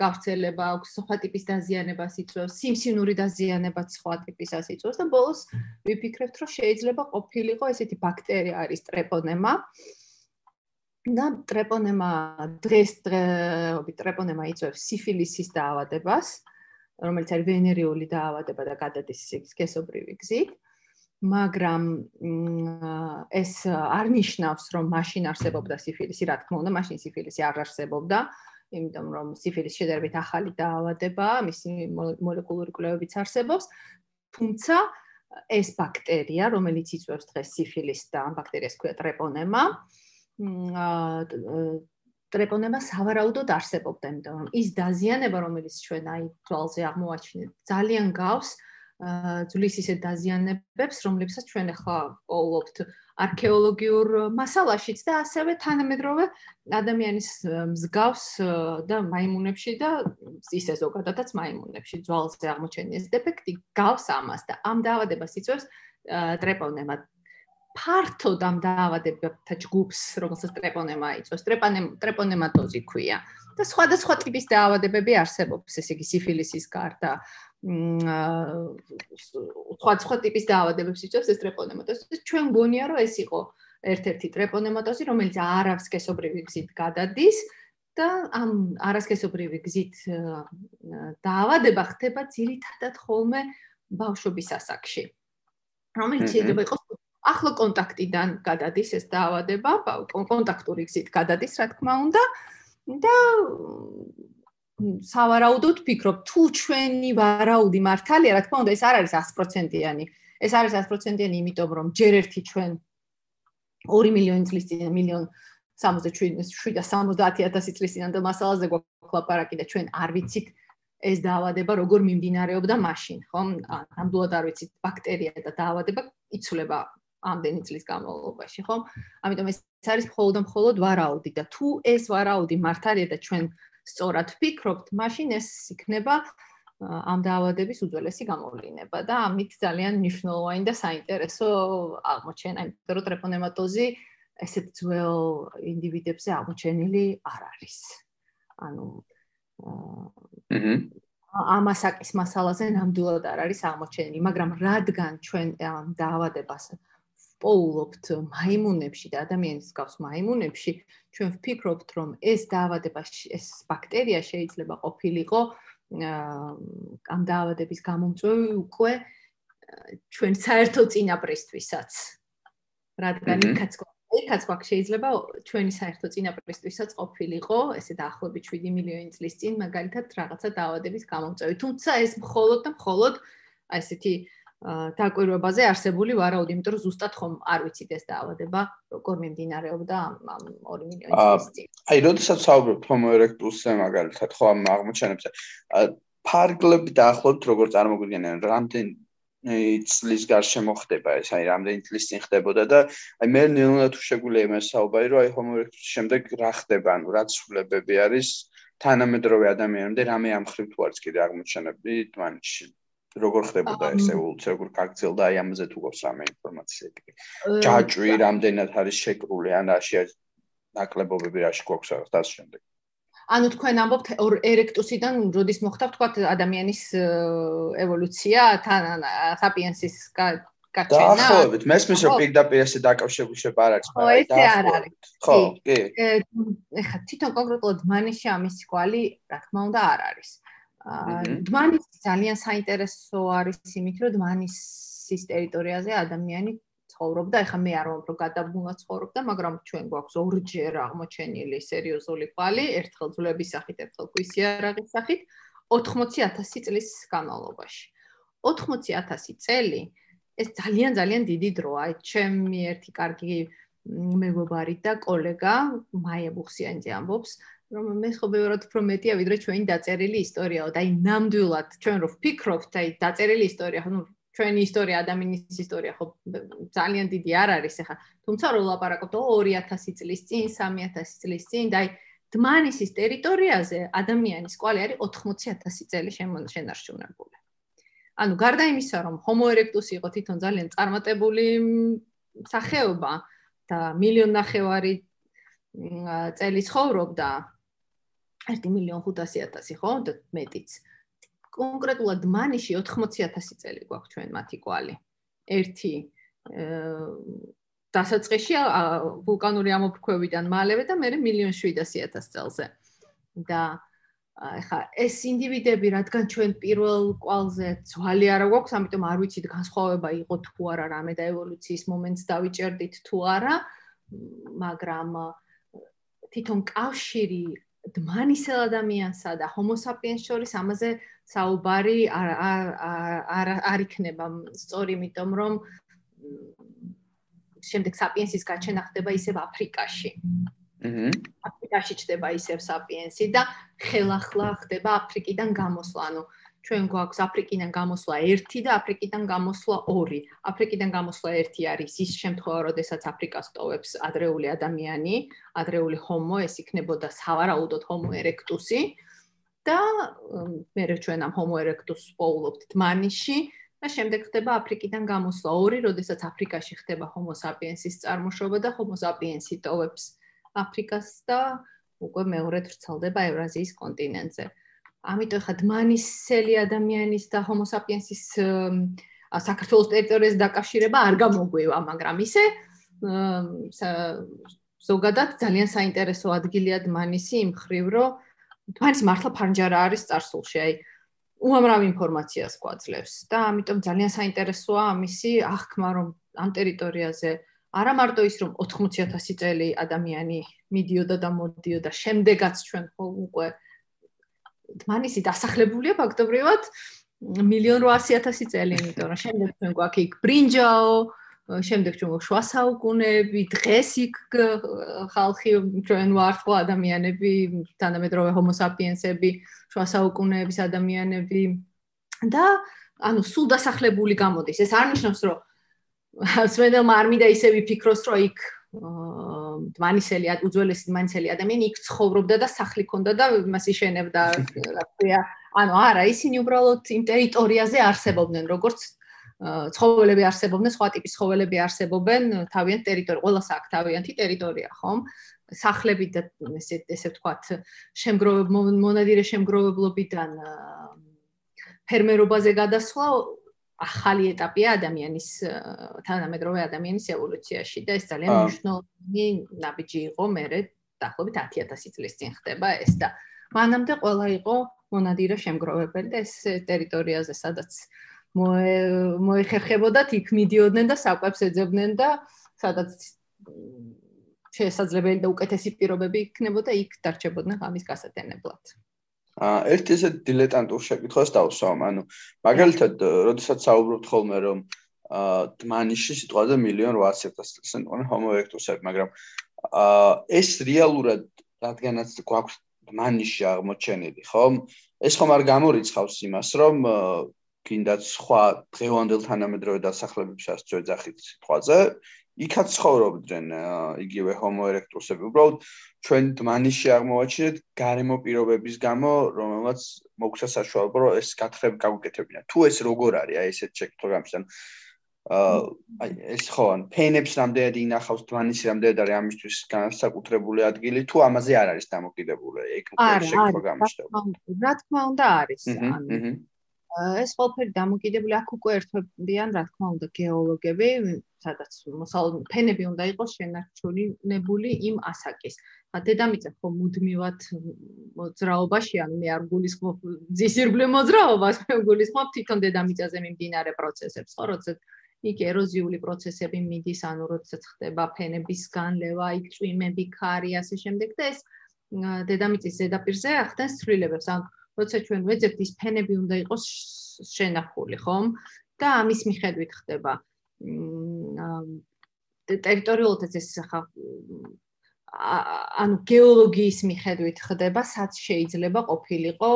გავრცელება აქვს, სხვა ტიპის დაზიანებას იწვევს, სიმსივნური დაზიანებაც სხვა ტიპისას იწვევს და ბოლოს ვიფიქრებთ, რომ შეიძლება ყოფილიყო ესეთი ბაქტერია არის ტრეპონემა. აა და ტრეპონემა დღეს ტრეპონემა იწვევს სიფილისის დაავადებას, რომელიც არის ვენერიული დაავადება და გადადის სქესობრივი გზით. მაგრამ ეს არ ნიშნავს, რომ მაშინ არსებობდა სიფილისი, რა თქმა უნდა, მაშინ სიფილისი არ არსებობდა, იმიტომ რომ სიფილისი შედარებით ახალი დაავადება, მისი მოლეკულური კვლევებიც არსებობს, თუმცა ეს ბაქტერია, რომელიც იწვევს დღეს სიფილისს და ამ ბაქტერიას ქვია ტრეპონემა, ტრეპონემა სავარაუდოდ არსებობდა, იმიტომ რომ ის დაზიანება, რომელიც ჩვენ აი თვალზე აღმოაჩინეთ, ძალიან გავს ძვლის ისე დაზიანებებს, რომლებსაც ჩვენ ახლა პოულობთ არქეოლოგიურ მასალაშიც და ასევე თანამედროვე ადამიანის მსგავს და მაიმუნებში და ისე ზოგადადაც მაიმუნებში ძვალზე აღმოჩენილი ეს დეფექტი გავს ამას და ამ დაავადებას იწვევს ტრეპონემა. ფართოდ ამ დაავადებათა ჯგუფს, რომელსაც ტრეპონემა იწვევს, ტრეპონემატოზი ქვია. და სხვადასხვა ტიპის დაავადებები არსებობს, ესე იგი სიფილისის გარდა. მ სხვა ტიპის დაავადებებს იწვევს ეს ტრეპონემატოზი. ჩვენ გონია, რომ ეს იყო ერთ-ერთი ტრეპონემატოზი, რომელიც არასკესობრივი გზით გადადის და ამ არასკესობრივი გზით დაავადება ხდება ძირითადად ხოლმე ბავშვობის ასაკში. რომელიც შეიძლება იყოს ახლო კონტაქტიდან გადადის ეს დაავადება, კონტაქტური გზით გადადის, რა თქმა უნდა. და სავარაუდოდ ფიქრობ, თუ ჩვენი ვარაუდი მართალია, რა თქმა უნდა, ეს არ არის 100%-იანი. ეს არის 100%-იანი, იმიტომ რომ ჯერ ერთი ჩვენ 2 მილიონი წლის წინ მილიონ 67-70000 წლის წინანდელ მასალაზე გვაქვს ლაპარაკი და ჩვენ არ ვიცით ეს დაავადება როგორ მიმდინარეობდა მაშინ, ხო? ნამდვილად არ ვიცით ბაქტერია და დაავადება იცვლება ამდენი წლის განმავლობაში, ხო? ამიტომ ეს არის მხოლოდ მხოლოდ ვარაუდი და თუ ეს ვარაუდი მართალია და ჩვენ სწორად ვფიქრობთ, მაშინ ეს იქნება ამ დაავადების უძველესი გამოვლინება და ამით ძალიან მნიშვნელოვანი და საინტერესო აღმოჩენა, იმიტომ რომ ტრეპონემატოზი ესეთ ძველ ინდივიდებზე აღმოჩენილი არ არის. ანუ აა ამასაკის მასალაზე ნამდვილად არ არის აღმოჩენილი, მაგრამ რადგან ჩვენ დაავადებას პოულობთ მაიმუნებში და ადამიანის გავს მაიმუნებში, ჩვენ ვფიქრობთ, რომ ეს დაავადება, ეს ბაქტერია შეიძლება ყოფილიყო ამ დაავადების გამომწვევი უკვე ჩვენ საერთო წინაპრისთვისაც. რადგან იქაც იქაც გვაქვს შეიძლება ჩვენი საერთო წინაპრისთვისაც ყოფილიყო, ესე დაახლოებით 7 მილიონი წლის წინ მაგალითად რაღაცა დაავადების გამომწვევი. თუმცა ეს მხოლოდ და მხოლოდ აი ესეთი დაკვირვებაზე არსებული ვარაუდი, იმიტომ რომ ზუსტად ხომ არ ვიცით ეს დაავადება როგორ მიმდინარეობდა ამ 2 მილიონი წლის წინ. აი, როდესაც საუბრობ Homo erectus-ზე მაგალითად, ხო ამ აღმოჩენებზე, ფარგლები დაახლოებით როგორ წარმოგვიდგენენ, რამდენი წლის გარშემო ხდება ეს, აი რამდენი წლის წინ ხდებოდა და აი მე ნელა თუ შეგვიძლია იმას საუბარი, რომ აი Homo erectus-ის შემდეგ რა ხდება, ანუ რა ცვლილებები არის თანამედროვე ადამიანამდე, რამე ამხრივ თუ არის კიდე აღმოჩენები დმანში. როგორ ხდებოდა ეს ევოლუცია, როგორ გაგრძელდა აი ამაზე თუ გვაქვს რამე ინფორმაცია კი. ჯაჭვი რამდენად არის შეკრული, ან რაში არის ნაკლებობები რაში გვაქვს რაღაც და შემდეგ. ანუ თქვენ ამბობთ ერექტუსიდან როდის მოხდა თქვა ადამიანის ევოლუცია თან საპიენსის გაჩენა. დაახლოებით, მესმის რომ პირდაპირ ესე დაკავშირებული შეიძლება არ არის, მაგრამ დაახლოებით. ხო, კი. ეხა თვითონ კონკრეტულად მანიში ამის კვალი, რა თქმა უნდა, არ არის. დმანის ძალიან საინტერესო არის იმით, რომ დმანისის ტერიტორიაზე ადამიანი ცხოვრობდა, ეხლა მე არ ვამბობ, რომ გადაბუნა ცხოვრობდა, მაგრამ ჩვენ გვაქვს ორჯერ აღმოჩენილი სერიოზული კვალი, ერთხელ ძვლების სახით, ერთხელ ქვისიარაღის სახით 80000 წლის განმავლობაში. 80000 წელი ეს ძალიან ძალიან დიდი დროა. ჩემი ერთი კარგი მეგობარი და კოლეგა მაია ბუხსიანძე ამბობს, რომ მე ხო ბევრად უფრო მეტია ვიდრე ჩვენი დაწერილი ისტორიაო და აი ნამდვილად ჩვენ რო ვფიქრობთ აი დაწერილი ისტორია ხო ნუ ჩვენი ისტორია ადამიანის ისტორია ხო ძალიან დიდი არ არის ახლა. თუმცა რო ლაპარაკობთ 2000 წლის წინ 3000 წლის წინ და აი დმანისის ტერიტორიაზე ადამიანის კვალი არის 80000 წელი შემონარჩუნებული ანუ გარდა იმისა რომ homo erectus იყო თვითონ ძალიან წარმატებული სახეობა და მილიონ ნახევარი წელი ცხოვრობდა 1 მილიონ 500.000 ხო და მეტიც. კონკრეტულად მანიში 80.000 წელი გვაქვს ჩვენ მათი კვალი. ერთი დასაწყისში ვულკანური ამოფრქვევიდან მალევე და მე 1.700.000 წელზე. და ეხა ეს ინდივიდები რადგან ჩვენ პირველ კვალზე ძვალი არა გვაქვს, ამიტომ არ ვიცით განსხვავება იყო თუ არა რამე და ევოლუციის მომენტს დავიჭერდით თუ არა, მაგრამ თვითონ კავშირი დმანისელ ადამიანსა და homo sapiens შორის ამაზე საუბარი არ არ არ იქნება სწორი, იმიტომ რომ შემდეგ sapiens-ის გაჩენა ხდება ისევ აფრიკაში. აჰა. აფრიკაში ჩდება ისევ sapiens-ი და ხელახლა ხდება აფრიკიდან გამოსვლა, ანუ ჩვენ გვაქვს აფრიკიდან გამოსვლა 1 და აფრიკიდან გამოსვლა 2. აფრიკიდან გამოსვლა 1 არის ის შემთხვევა, როდესაც აფრიკას ტოვებს ადრეული ადამიანი, ადრეული homo, ეს იქნებოდა სავარაუდოდ homo erectus-ი და მე რა ჩვენ ამ homo erectus-ს პოულობთ თმანიში და შემდეგ ხდება აფრიკიდან გამოსვლა 2, როდესაც აფრიკაში ხდება homo sapiens-ის წარმოშობა და homo sapiens-ი ტოვებს აფრიკას და უკვე მეორედ ვრცელდება ევრაზიის კონტინენტზე. ამიტომ ხა დმანისელი ადამიანის და homo sapiens-ის საქართველოს ტერიტორიას დაკავშირება არ გამოგვევა, მაგრამ ისე ზოგადად ძალიან საინტერესო ადგილია დმანისი იმ ხრივ, რომ დმანისი მართლა ფანჯარა არის წარსულში, აი უამრავ ინფორმაციას გვაძლევს და ამიტომ ძალიან საინტერესოა ამისი აღქმა, რომ ამ ტერიტორიაზე არა მარტო ის რომ 80000 წელი ადამიანი მიდიოდა და მოდიოდა, შემდეგაც ჩვენ ხო უკვე დმანისი დასახლებულია ფაქტობრივად 1.800.000 წელი, იმიტომ რომ შემდეგ ჩვენ გვაქვს იქ ბრინჯაო, შემდეგ ჩვენ გვაქვს შუა საუკუნეები, დღეს იქ ხალხი ჩვენ ვართ ხო ადამიანები, თანამედროვე homo sapiens-ები, შუა საუკუნეების ადამიანები და ანუ სულ დასახლებული გამოდის. ეს არ ნიშნავს, რომ სვენელმა არ მინდა ისე ვიფიქროს, რომ იქ დმანისელი უძველესი დმანისელი ადამიანი იქ ცხოვრობდა და სახლი ჰქონდა და მას იშენებდა, რა ქვია. ანუ არა, ისინი უბრალოდ იმ ტერიტორიაზე არსებობდნენ, როგორც ცხოველები არსებობდნენ, სხვა ტიპის ცხოველები არსებობენ თავიანთ ტერიტორიაზე, ყველას აქვს თავიანთი ტერიტორია, ხომ? სახლები და ესე ესე ვთქვათ, შემგროვებ მონადირე შემგროვებლობიდან ფერმერობაზე გადასვლა ახალი ეტაპია ადამიანის თანამედროვე ადამიანის ევოლუციაში და ეს ძალიან მნიშვნელოვანი ნაბიჯი იყო მერე დაახლოებით 10000 წლის წინ ხდება ეს და მანამდე ყველა იყო მონადირე შემგროვებელი და ეს ტერიტორიაზე სადაც მოეხერხებოდათ იქ მიდიოდნენ და საკვებს ეძებდნენ და სადაც შესაძლებელი და უკეთესი პირობები იქნებოდა იქ დარჩებოდნენ ღამის გასატენებლად. ერთ ესე დილეტანტურ შეკითხვას დავსვამ, ანუ მაგალითად, როდესაც საუბრობთ ხოლმე რომ აა დმანიში სიტყვაზე 1.800.000 წელს ენტყვენ homo erectus-ები, მაგრამ აა ეს რეალურად რადგანაც გვაქვს დმანიში აღმოჩენილი, ხო? ეს ხომ არ გამორიცხავს იმას, რომ კიდაც სხვა დღევანდელ თანამედროვე დასახლებებსაც ძვეძახით სიტყვაზე, იქაც ცხოვრობდნენ იგივე homo erectus-ები. უბრალოდ ჩვენ დმანიში აღმოვაჩინეთ გარემო პირობების გამო, რომელმაც მოგცა საშუალება, რომ ეს გათხრები გავუკეთებინა. თუ ეს როგორ არის, აი ესეთ შეკითხვა გამიშან. აა აი ეს ხო ან ფენებს რამდენად ინახავს დმანიში რამდენად არის ამისთვის განსაკუთრებული ადგილი, თუ ამაზე არ არის დამოკიდებული, ეგ შეკითხვა გამიშდება. რა თქმა უნდა არის. ანუ ეს ყველაფერი დამოკიდებული აქ უკვე ერთვებიან, რა თქმა უნდა, გეოლოგები, სადაც ფენები უნდა იყოს შენარჩუნებული იმ ასაკის. ა დედამიწა ხო მუდმივად მოძრაობაში, ანუ მე არ გულისხმობ ძისირგვლე მოძრაობას, მე გულისხმობ თვითონ დედამიწაზე მიმდინარე პროცესებს, ხო, როდესაც იქ ეროზიული პროცესები მიდის, ანუ როდესაც ხდება ფენების განლევა, იქ წვიმები, ქარი, ასე შემდეგ და ეს დედამიწის ზედაპირზე ახდენს ცვლილებებს. ანუ როცა ჩვენ ვეძებთ ის ფენები უნდა იყოს შენახული, ხომ? და ამის მიხედვით ხდება ტერიტორიულად ეს ხა ანუ გეოლოგიის მიხედვით ხდება, სად შეიძლება ყოფილიყო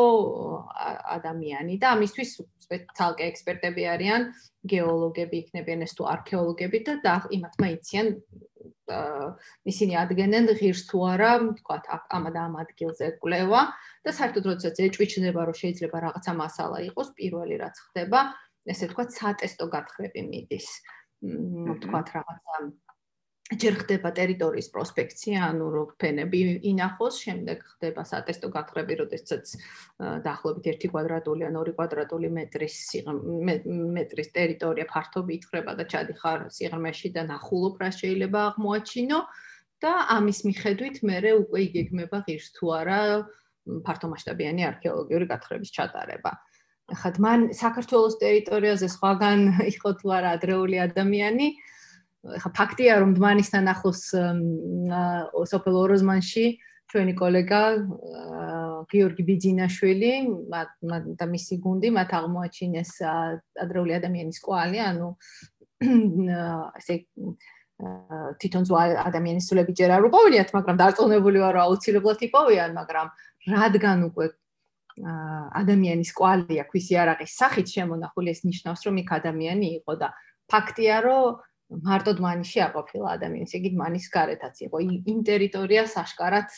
ადამიანი. და ამისთვის ცალკე ექსპერტები არიან, გეოლოგები იქნებიან ეს თუ არქეოლოგები და იმათ მაიციან ისინი ადგენენ ღირს თუ არა, თქვათ, ამ და ამ ადგილზე კვლევა. და საერთოდ როდესაც ეჭვიჩნება, რომ შეიძლება რაღაცა მასალა იყოს, პირველი რაც ხდება, ესე თქვათ, სატესტო გათხრები მიდის. თქვათ რაღაცა ჯერ ხდება ტერიტორიის პროსპექცია, ანუ რო ფენები ინახოს, შემდეგ ხდება სატესტო გათხრები, როდესაც დაახლოებით 1 კვადრატული ან 2 კვადრატული მეტრის მეტრის ტერიტორია ფართობი ითხრება და ჩადიხარ სიღრმეში და ნახულობ რა შეიძლება აღმოაჩინო და ამის მიხედვით მე უკვე იგეგმება ღირს თუ არა ფართომასშტაბიანი არქეოლოგიური გათხრების ჩატარება. ხა მან საქართველოს ტერიტორიაზე სხვაგან იყო თუ არა ადრეული ადამიანი, ხა ფაქტია რომ დმანისთან ახლოს სოფელ ოროზმანში ჩვენი კოლეგა გიორგი ბიძინაშვილი და მისი გუნდი მათ აღმოაჩინეს ადრეული ადამიანის კვალი ანუ ესე თვითონ ზო ადამიანის სულები ჯერ არ უყოვიათ მაგრამ დარწმუნებული ვარ რომ აუცილებლად იყოვიან მაგრამ რადგან უკვე ადამიანის კვალი აქვს ისი არაღის სახით შემონახული ეს ნიშნავს რომ იქ ადამიანი იყო და ფაქტია რომ მარტო დმანიში არ ყოფილა ადამიანის, იგი დმანის გარეთაც იყო. იმ ტერიტორიას აშკარად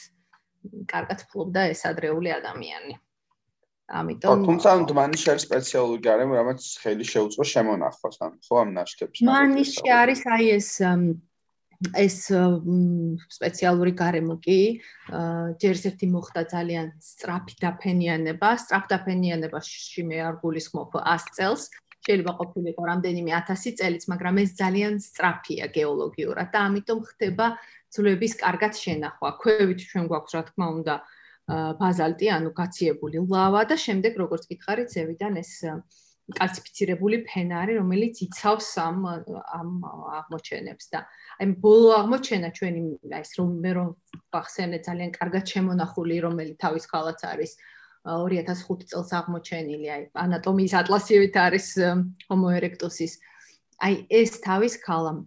კარგად ფლობდა ეს ადრეული ადამიანი. ამიტომ თუმცა დმანიში არის სპეციალური გარემო, რამაც ხელი შეუწყო შემონახვას, ან ხო ამ ნაშთებს. დმანიში არის აი ეს ეს სპეციალური გარემო კი ჯერ ერთი მოხდა ძალიან სწრაფი დაფენიანება, სწრაფ დაფენიანებაში მე არ გულისხმობ 100 წელს, შეიძლება ყოფილიყო რამდენიმე 1000 წელიც, მაგრამ ეს ძალიან სწრაფია გეოლოგიურად და ამიტომ ხდება ძვლების კარგად შენახვა. ქვევით ჩვენ გვაქვს რა თქმა უნდა ბაზალტი, ანუ გაციებული ლავა და შემდეგ როგორც გითხარით, ზევიდან ეს კალციფიცირებული ფენარი, რომელიც იცავს ამ ამ აღმოჩენებს და აი ბოლო აღმოჩენა ჩვენი აი ეს რომ მე რომ ვახსენე ძალიან კარგად შემონახული, რომელიც თავის ხალაც არის 2005 წელს აღმოჩენილი, აი ანატომიის ატლასივით არის Homo erectus-ის. აი ეს თავის ქალა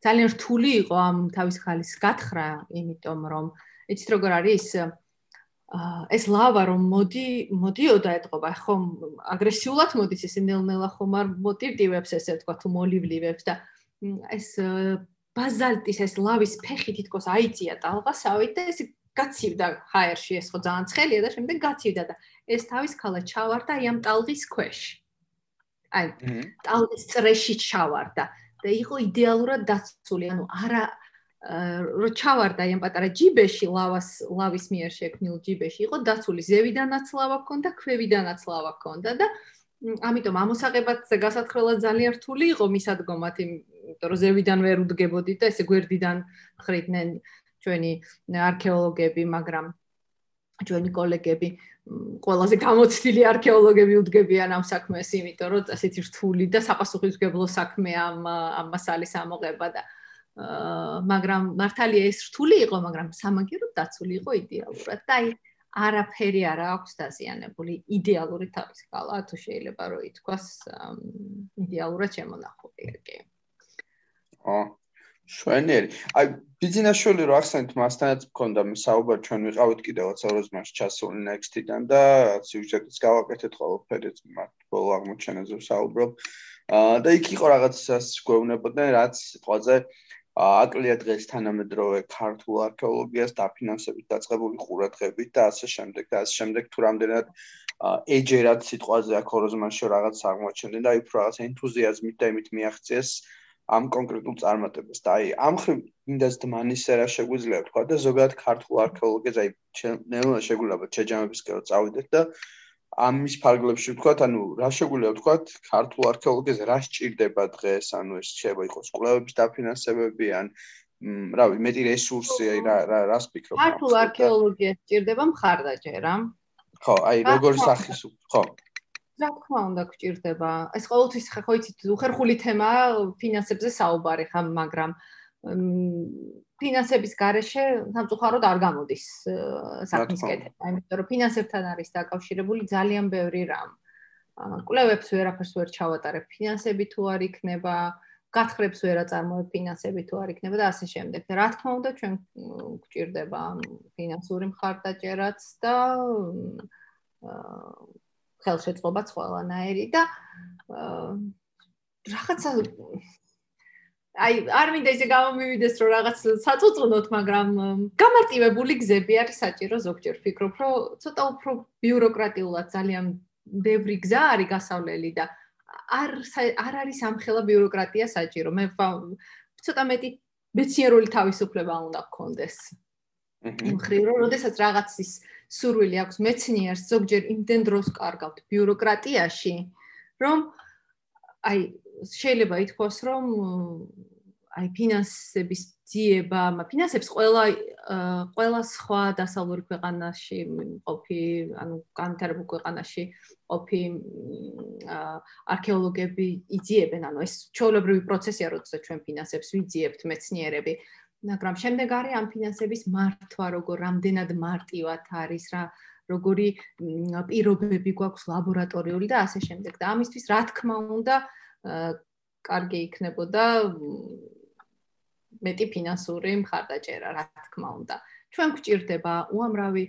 ძალიან რთული იყო ამ თავის ქალის გათხრა, იმიტომ რომ იცით როგორ არის ეს ლავა რომ მოდი მოდიოდა ეთყობა ხო აგრესიულად მოდის ეს ნელ-ნელა ხომ არ მოტივტივებს ესე თქვა თუ მოლივლივებს და ეს ბაზალტის ეს ლავის ფეხი თითქოს აიწია ტალღასავით და ეს გაცივდა ჰაერში ეს ხო ძალიან ცხელია და შემდეგ გაცივდა და ეს თავის ქალა ჩავარდა აი ამ ტალღის ქვეშ. აი ტალღის წრეში ჩავარდა და იყო იდეალურად დაცული, ანუ არა რო ჩავარდა აი ამ პატარა ჯიბეში ლავას ლავის მიერ შექმნილ ჯიბეში იყო დაცული ზევიდანაც ლავა ქონდა, ქვევიდანაც ლავა ქონდა და ამიტომ ამოსაღებად გასათხრელად ძალიან რთული იყო მისადგომად, იმიტომ რომ ზევიდან ვერ უდგებოდი და ესე გვერდიდან ხრიდნენ ჩვენი არქეოლოგები, მაგრამ ჩვენი კოლეგები ყველაზე გამოცდილი არქეოლოგები უდგებიან ამ საქმეს, იმიტომ რომ ასეთი რთული და საპასუხისმგებლო საქმე ამ ამ მასალის ამოღება და მაგრამ მართალია ეს რთული იყო, მაგრამ სამაგიეროდ დაცული იყო იდეალურად და აი არაფერი არ აქვს დაზიანებული იდეალური თავის კალა თუ შეიძლება რომ ითქვას იდეალურად შემონახული კი. აა შვენიერი. აი ბიზნესშული რო ახსენეთ მასთანაც მქონდა საუბარი ჩვენ ვიყავით კიდევ 20 მას ჩასული next-დან და სიუჟეტიც გავაკეთეთ ყველაფერიც მათ ბოლო აღმოჩენაზე საუბრობ. აა და იქ იყო რაღაცას გვეუბნებოდნენ რაც ყველაზე აკლია დღეს თანამედროვე ქართულ არქეოლოგიას დაფინანსებით დაწყებული ყურადღებით და ასე შემდეგ და ასე შემდეგ თუ რამდენად ეჯერად სიტყვაზე აქ ოროზმანში რაღაც აღმოჩენდნენ და უფრო რაღაც ენთუზიაზმით და იმით მიაღწიეს ამ კონკრეტულ წარმატებას და აი ამ ხრივ ინდას დმანისე რა შეგვიძლია თქვა და ზოგადად ქართულ არქეოლოგიას აი ნელა შეგვიძლია ჩეჯამებისკენ წავიდეთ და ამის ფარგლებში ვთქვა, ანუ რა შეგვიძლია ვთქვა, ქართულ არქეოლოგიას რა სჭირდება დღეს, ანუ ეს შეიძლება იყოს კვლევების დაფინანსებები ან რავი, მეტი რესურსი, აი რა რა რას ფიქრობ? ქართულ არქეოლოგიას სჭირდება მხარდაჭერა. ხო, აი როგორი სახის ხო. რა თქმა უნდა გჭირდება. ეს ყოველთვის ხო იცით, უხერხული თემაა ფინანსებზე საუბარი ხა, მაგრამ ფინანსების garaშე სამწუხაროდ არ გამოდის საქმის კეთება, იმიტომ რომ ფინანსებთან არის დაკავშირებული ძალიან ბევრი რამ. კვლევებს ვერაფერს ვერ ჩავატარებ, ფინანსები თუ არ იქნება, გათხრებს ვერ აწარმოებ ფინანსები თუ არ იქნება და ასე შემდეგ. რა თქმა უნდა, ჩვენ გვჭირდება ფინანსური მხარდაჭერაც და ხელშეწყობაც ყველანაირი და რაღაცა აი არ მინდა ისე გამომივიდეს რომ რაღაც საწუწუნოთ, მაგრამ გამარტივებული გზები არის საჭირო ზოგჯერ ფიქრობ, რომ ცოტა უფრო ბიუროკრატიულად ძალიან ბევრი გზა არის გასავლელი და არ არ არის ამხელა ბიუროკრატია საჭირო. მე ცოტა მეტი მეცნიერული თავისუფლება უნდა გქონდეს. იმ ხრივ რომ შესაძაც რაღაცის სურვილი აქვს მეცნიერს ზოგჯერ იმდენ დროს კარგავთ ბიუროკრატიაში რომ აი შეიძლება ითქვას რომ აი ფინანსების ძიება, ფინანსებს ყველა ყველა სხვა დასავლური ქვეყანაში ყოფი, ანუ განვითარებულ ქვეყანაში ყოფი არქეოლოგები იძიებენ, ანუ ეს ჩვეულებრივი პროცესია, როდესაც ჩვენ ფინანსებს ვიძიებთ მეცნიერები. მაგრამ შემდეგ არის ამ ფინანსების მართვა, როგორ რამდენად მარტივად არის რა, როგორი პირობები გვაქვს ლაბორატორიული და ასე შემდეგ. და ამისთვის რა თქმა უნდა, კარგი იქნებოდა მეტი ფინანსური მხარდაჭერა, რა თქმა უნდა. ჩვენ გვჭირდება უამრავი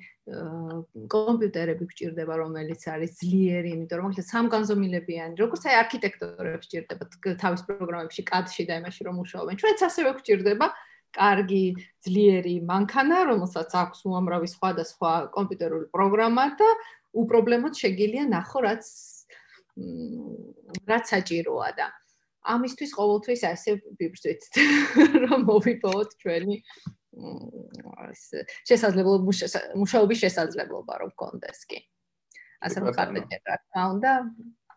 კომპიუტერები გვჭირდება, რომელიც არის ძლიერი, იმიტომ რომ მოკლედ სამგანზომილებიანი, როგორც აი არქიტექტორებს გვჭირდება თავის პროგრამებში, CAD-ში და იმაში რომ მუშაობენ. ჩვენც ასევე გვჭირდება კარგი ძლიერი მანქანა, რომელსაც აქვს უამრავი სხვადასხვა კომპიუტერული პროგრამა და უპრობლემოდ შეგიძლია ნახო, რაც რაც საჭიროა და ამისთვის ყოველთვის ასე ვიბრძვით, რომ მოვიპოვოთ ჩვენი ეს შესაძლებლობა მუშაობის შესაძლებლობა რომ კონდეს კი. ასე რომ ხარდეთ რა თქმა უნდა,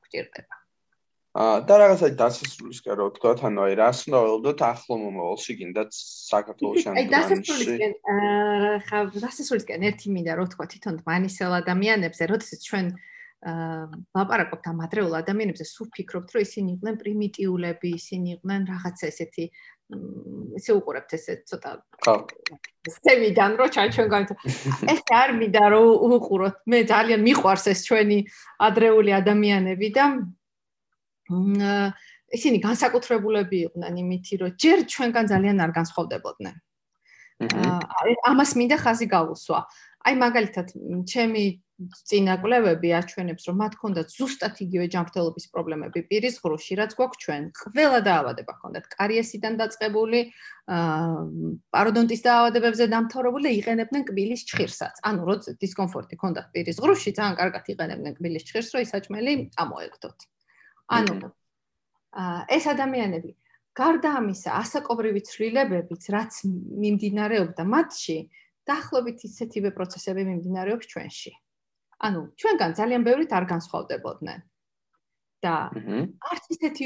გვჭირდება. და რაღაცა დასასრულისკენ რო ვთქვა, ანუ აი რას უნდა ველოდოთ ახლო მომავალში, კიდაც საქართველოს შემდგომში. აი დასასრულისკენ ხა დასასრულისკენ ერთი მინდა რო ვთქვა თვითონ მანისელ ადამიანებზე, როდესაც ჩვენ აა ლაპარაკობთ ამ ადრეულ ადამიანებზე, სულ ფიქრობთ, რომ ისინი იყვნენ პრიმიტიულები, ისინი იყვნენ რაღაცა ესეთი ისე უყურებთ ესე ცოტა ხო. სემიდან რო ჩვენ გავით ეს არ მინდა რომ უყუროთ. მე ძალიან მიყვარს ეს ჩვენი ადრეული ადამიანები და ისინი განსაკუთრებულები იყვნენ იმითი რომ ჯერ ჩვენგან ძალიან არ განსხვავდებოდნენ. ამას მინდა ხაზი გავუსვა. აი მაგალითად ჩემი წინაკლებები აჩვენებს რომ მათ ჰქონდათ ზუსტად იგივე ჯანმრთელობის პრობლემები. პირის ღრუში რაც გვაქვს ჩვენ ყველა დაავადება ჰქონდათ კარიესიდან დაწყებული პაროდონტის დაავადებებზე დამთავრებული იყენებდნენ კბილის ჭხირსაც ანუ როცა დისკომფორტი ჰქონდათ პირის ღრუში ძალიან კარგად იყენებდნენ კბილის ჭხირს რომ ისაჭმელი წამოეგდოთ ანუ ეს ადამიანები გარდა ამისა ასაკობრივი ცვლილებებიც რაც მიმდინარეობდა მათში დაახლოებით ისეთივე პროცესები მიმდინარეობს ჩვენში ანუ ჩვენგან ძალიან ბევრით არ განსხვავდებოდნენ. და არც ისეთი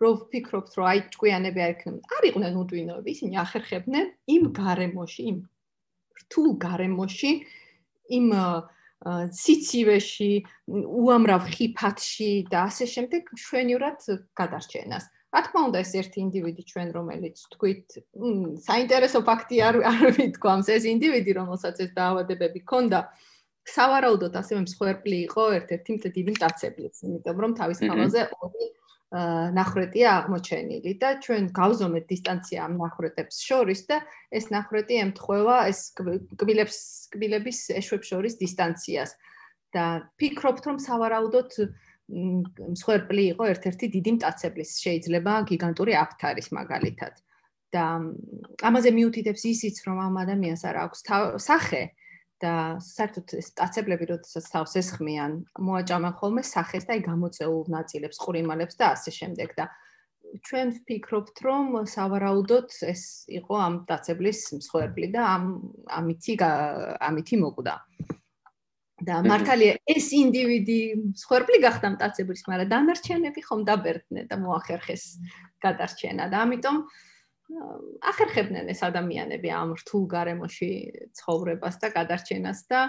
რო ვფიქრობთ, რომ აი ჭკვიანები არ იქნებიან. არ იყვნენ უდვინოები, ისინი ახერხებდნენ იმ გარემოში, იმ რთულ გარემოში, იმ სიცივეში, უამრავ ხიფათში და ასე შემდეგ შვენივრად გადარჩენას. რა თქმა უნდა, ეს ერთი ინდივიდი ჩვენ რომელიც თქვით, საინტერესო ფაქტი არ არ ვიტყვამს, ეს ინდივიდი, რომელსაც ეს დაავადებები ჰქონდა, სავარაუდოდ ასევე მსხვერპლი იყო ერთ-ერთი დიდი მტაცებლის, იმიტომ რომ თავის ხალხზე ორი ნახრეტია აღმოჩენილი და ჩვენ გავზომეთ დისტანცია ამ ნახრეტებს შორის და ეს ნახრეტი ემთხვევა ეს კბილებს კბილების ეშვებს შორის დისტანციას. და ფიქრობთ რომ სავარაუდოდ მსხვერპლი იყო ერთ-ერთი დიდი მტაცებლის შეიძლება გიგანტური აფთარის მაგალითად. და ამაზე მიუთითებს ისიც რომ ამ ადამიანს არ აქვს სახე და საერთოდ ეს სტაცებლები როდესაც თავს ესხმიან, მოაჭამენ ხოლმე სახეს და აი გამოწეულ ნაწილებს, ყურიმალებს და ასე შემდეგ და ჩვენ ვფიქრობთ, რომ სავარაუდოდ ეს იყო ამ სტაცებლის მსხვერპლი და ამ ამითი ამითი მოკვდა. და მართალია ეს ინდივიდი მსხვერპლი გახდა სტაცებლის, მაგრამ დანარჩენები ხომ დაბერდნენ და მოახერხეს გადარჩენა და ამიტომ ახერხებდნენ ეს ადამიანები ამ რთულ გარემოში ცხოვრებას და გადარჩენას და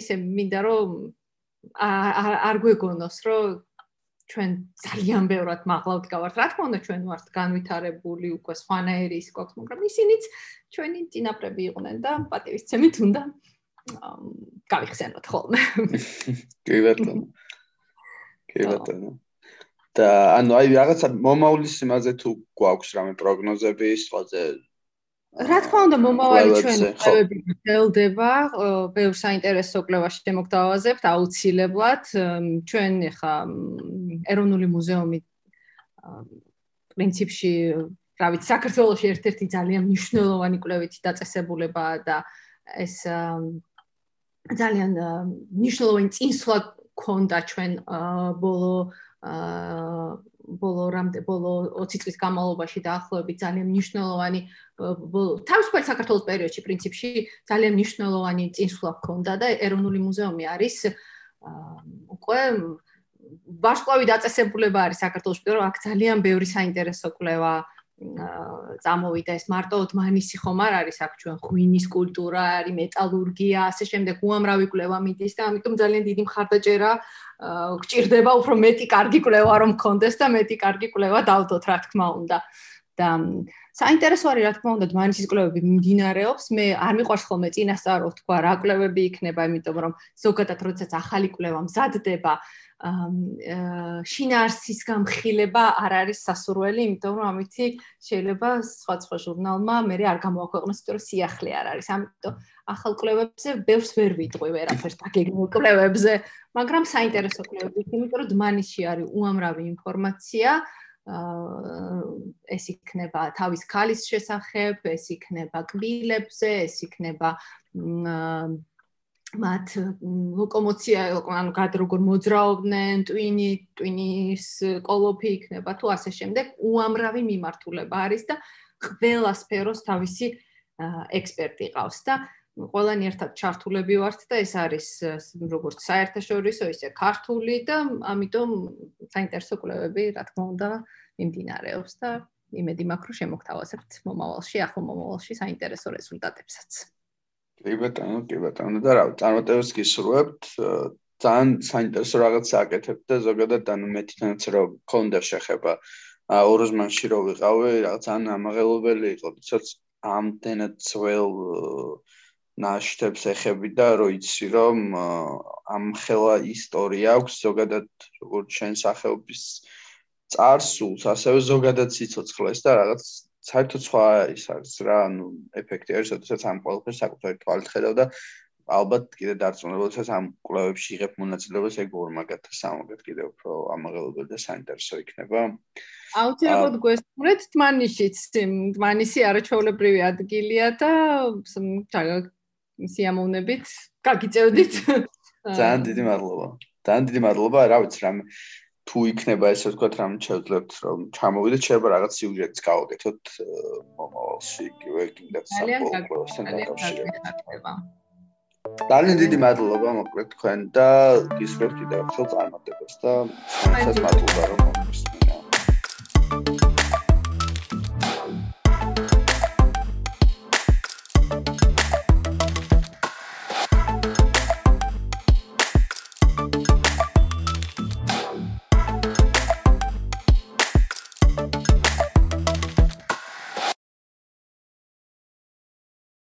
ისე მინდა რომ არ გვეგონოს რომ ჩვენ ძალიან ბევრად მაღლავთ გავართ. რა თქმა უნდა ჩვენ ვართ განვითარებული უკვე სხვანაირი ის გვაქვს, მაგრამ ისინიც ჩვენი წინაპრები იყვნენ და პატივისცემით უნდა გავიხსენოთ ხოლმე. კი ბატონო. კი ბატონო. და ანუ აი რაღაცა მომავლის იმაზე თუ გვაქვს რამე პროგნოზები სხვაზე რა თქმა უნდა მომავალი ჩვენ კვლევები გრძელდება ბევრ საინტერესო კვლევას შემოგთავაზებთ აუცილებლად ჩვენ ხა ეროვნული მუზეუმი პრინციპში რა ვიცი საქართველოსი ერთ-ერთი ძალიან მნიშვნელოვანი კვლევითი დაწესებულებაა და ეს ძალიან მნიშვნელოვანი წინსვლა ქონდა ჩვენ ბოლო ბოლო რამდენ ბოლო 20 წლის განმავლობაში დაახლოებით ძალიან მნიშვნელოვანი თავისუფალ საქართველოს პერიოდში პრინციპში ძალიან მნიშვნელოვანი წინსვლა ჰქონდა და ეროვნული მუზეუმი არის უკვე ვარსკვლავი დაწესებულება არის საქართველოს პერიოდში აქ ძალიან ბევრი საინტერესო კვლევა წამოვიდა ეს მარტო ოდმანისი ხომ არ არის აქ ჩვენ ღვინის კულტურა არის მეტალურგია ასე შემდეგ უამრავი კვლევა მიდის და ამიტომ ძალიან დიდი მხარდაჭერა გჭირდება უფრო მეტი კარგი კვლევა რომ მქონდეს და მეტი კარგი კვლევა დავდოთ რა თქმა უნდა. და საინტერესო არის რა თქმა უნდა დმანისის კვლევები მიმდინარეობს. მე არ მიყვარს ხოლმე წინასწარო თქვა რა კვლევები იქნება იმიტომ რომ ზოგადად როდესაც ახალი კვლევა მზადდება შინაარსის გამხილება არ არის სასურველი, იმიტომ რომ ამითი შეიძლება სხვა სხვა ჟურნალმა მე არ გამოაქვეყნოს, იმიტომ რომ სიახლე არ არის. ამიტომ ახალ კვლევებზე ბევრს ვერ ვიტყვი ვერაფერს დაგეგმილ კვლევებზე, მაგრამ საინტერესო კვლევები, იმიტომ რომ დმანისში არის უამრავი ინფორმაცია. ეს იქნება თავის ქალის შესახებ, ეს იქნება კბილებზე, ეს იქნება მათ ლოკომოცია ანუ გად როგორ მოძრაობდნენ, ტვინი, ტვინის კოლოფი იქნება თუ ასე შემდეგ, უამრავი მიმართულება არის და ყველა სფეროს თავისი ექსპერტი ყავს და ყველანი ერთად ჩართულები ვართ და ეს არის როგორც საერთაშორისო, ისე ქართული და ამიტომ საინტერესო კვლევები, რა თქმა უნდა, მიმდინარეობს და იმედი მაქვს, რომ შემოგთავაზებთ მომავალში, ახლო მომავალში საინტერესო რეზულტატებსაც. კი ბატონო, კი ბატონო და რა, წარმატებას გისურვებთ. ძალიან საინტერესო რაღაცა აკეთებთ და ზოგადად ანუ მე თვითონაც რა გქონდა შეხება ოროზმანში რო ვიყავი, რაღაც ან ამაღელობელი იყო, თორე ამდენად ძველ ნაშთებს ეხები და რო იცი რომ ამ ხელა ისტორია აქვს ზოგადად როგორც შენ სახეობის წარსულს, ასევე ზოგადად სიცოცხლეს და რაღაც საერთოდ სხვა ის არის რა, ანუ ეფექტი არის, როდესაც ამ ყველაფერს საკუთარი თვალით ხედავ და ალბათ კიდე დარწმუნებულსაც ამ კვლევებში იღებ მონაწილეობას ეგ ორ მაგათა სამაგად კიდე უფრო ამაღლებელი და საინტერესო იქნება. აუცილებლად გვესურვეთ თმანისიც, თმანისი არაჩვეულებრივი ადგილია და სიამოვნებით გაგიწევდით. ძალიან დიდი მადლობა. ძალიან დიდი მადლობა, რა ვიცი, რამე თუ იქნება ესე ვთქვათ, რამ შევძლებთ რომ ჩამოვიდეთ, შეიძლება რაღაც სიუჟეტს გავაკეთოთ მომავალში, იგივე კიდევ საფოლკლოროსთან დაკავშირებით. ძალიან დიდი მადლობა მოკლედ თქვენ და გისურვებთ კიდევ ერთხელ წარმატებას და საერთოდ მადლობა რომ.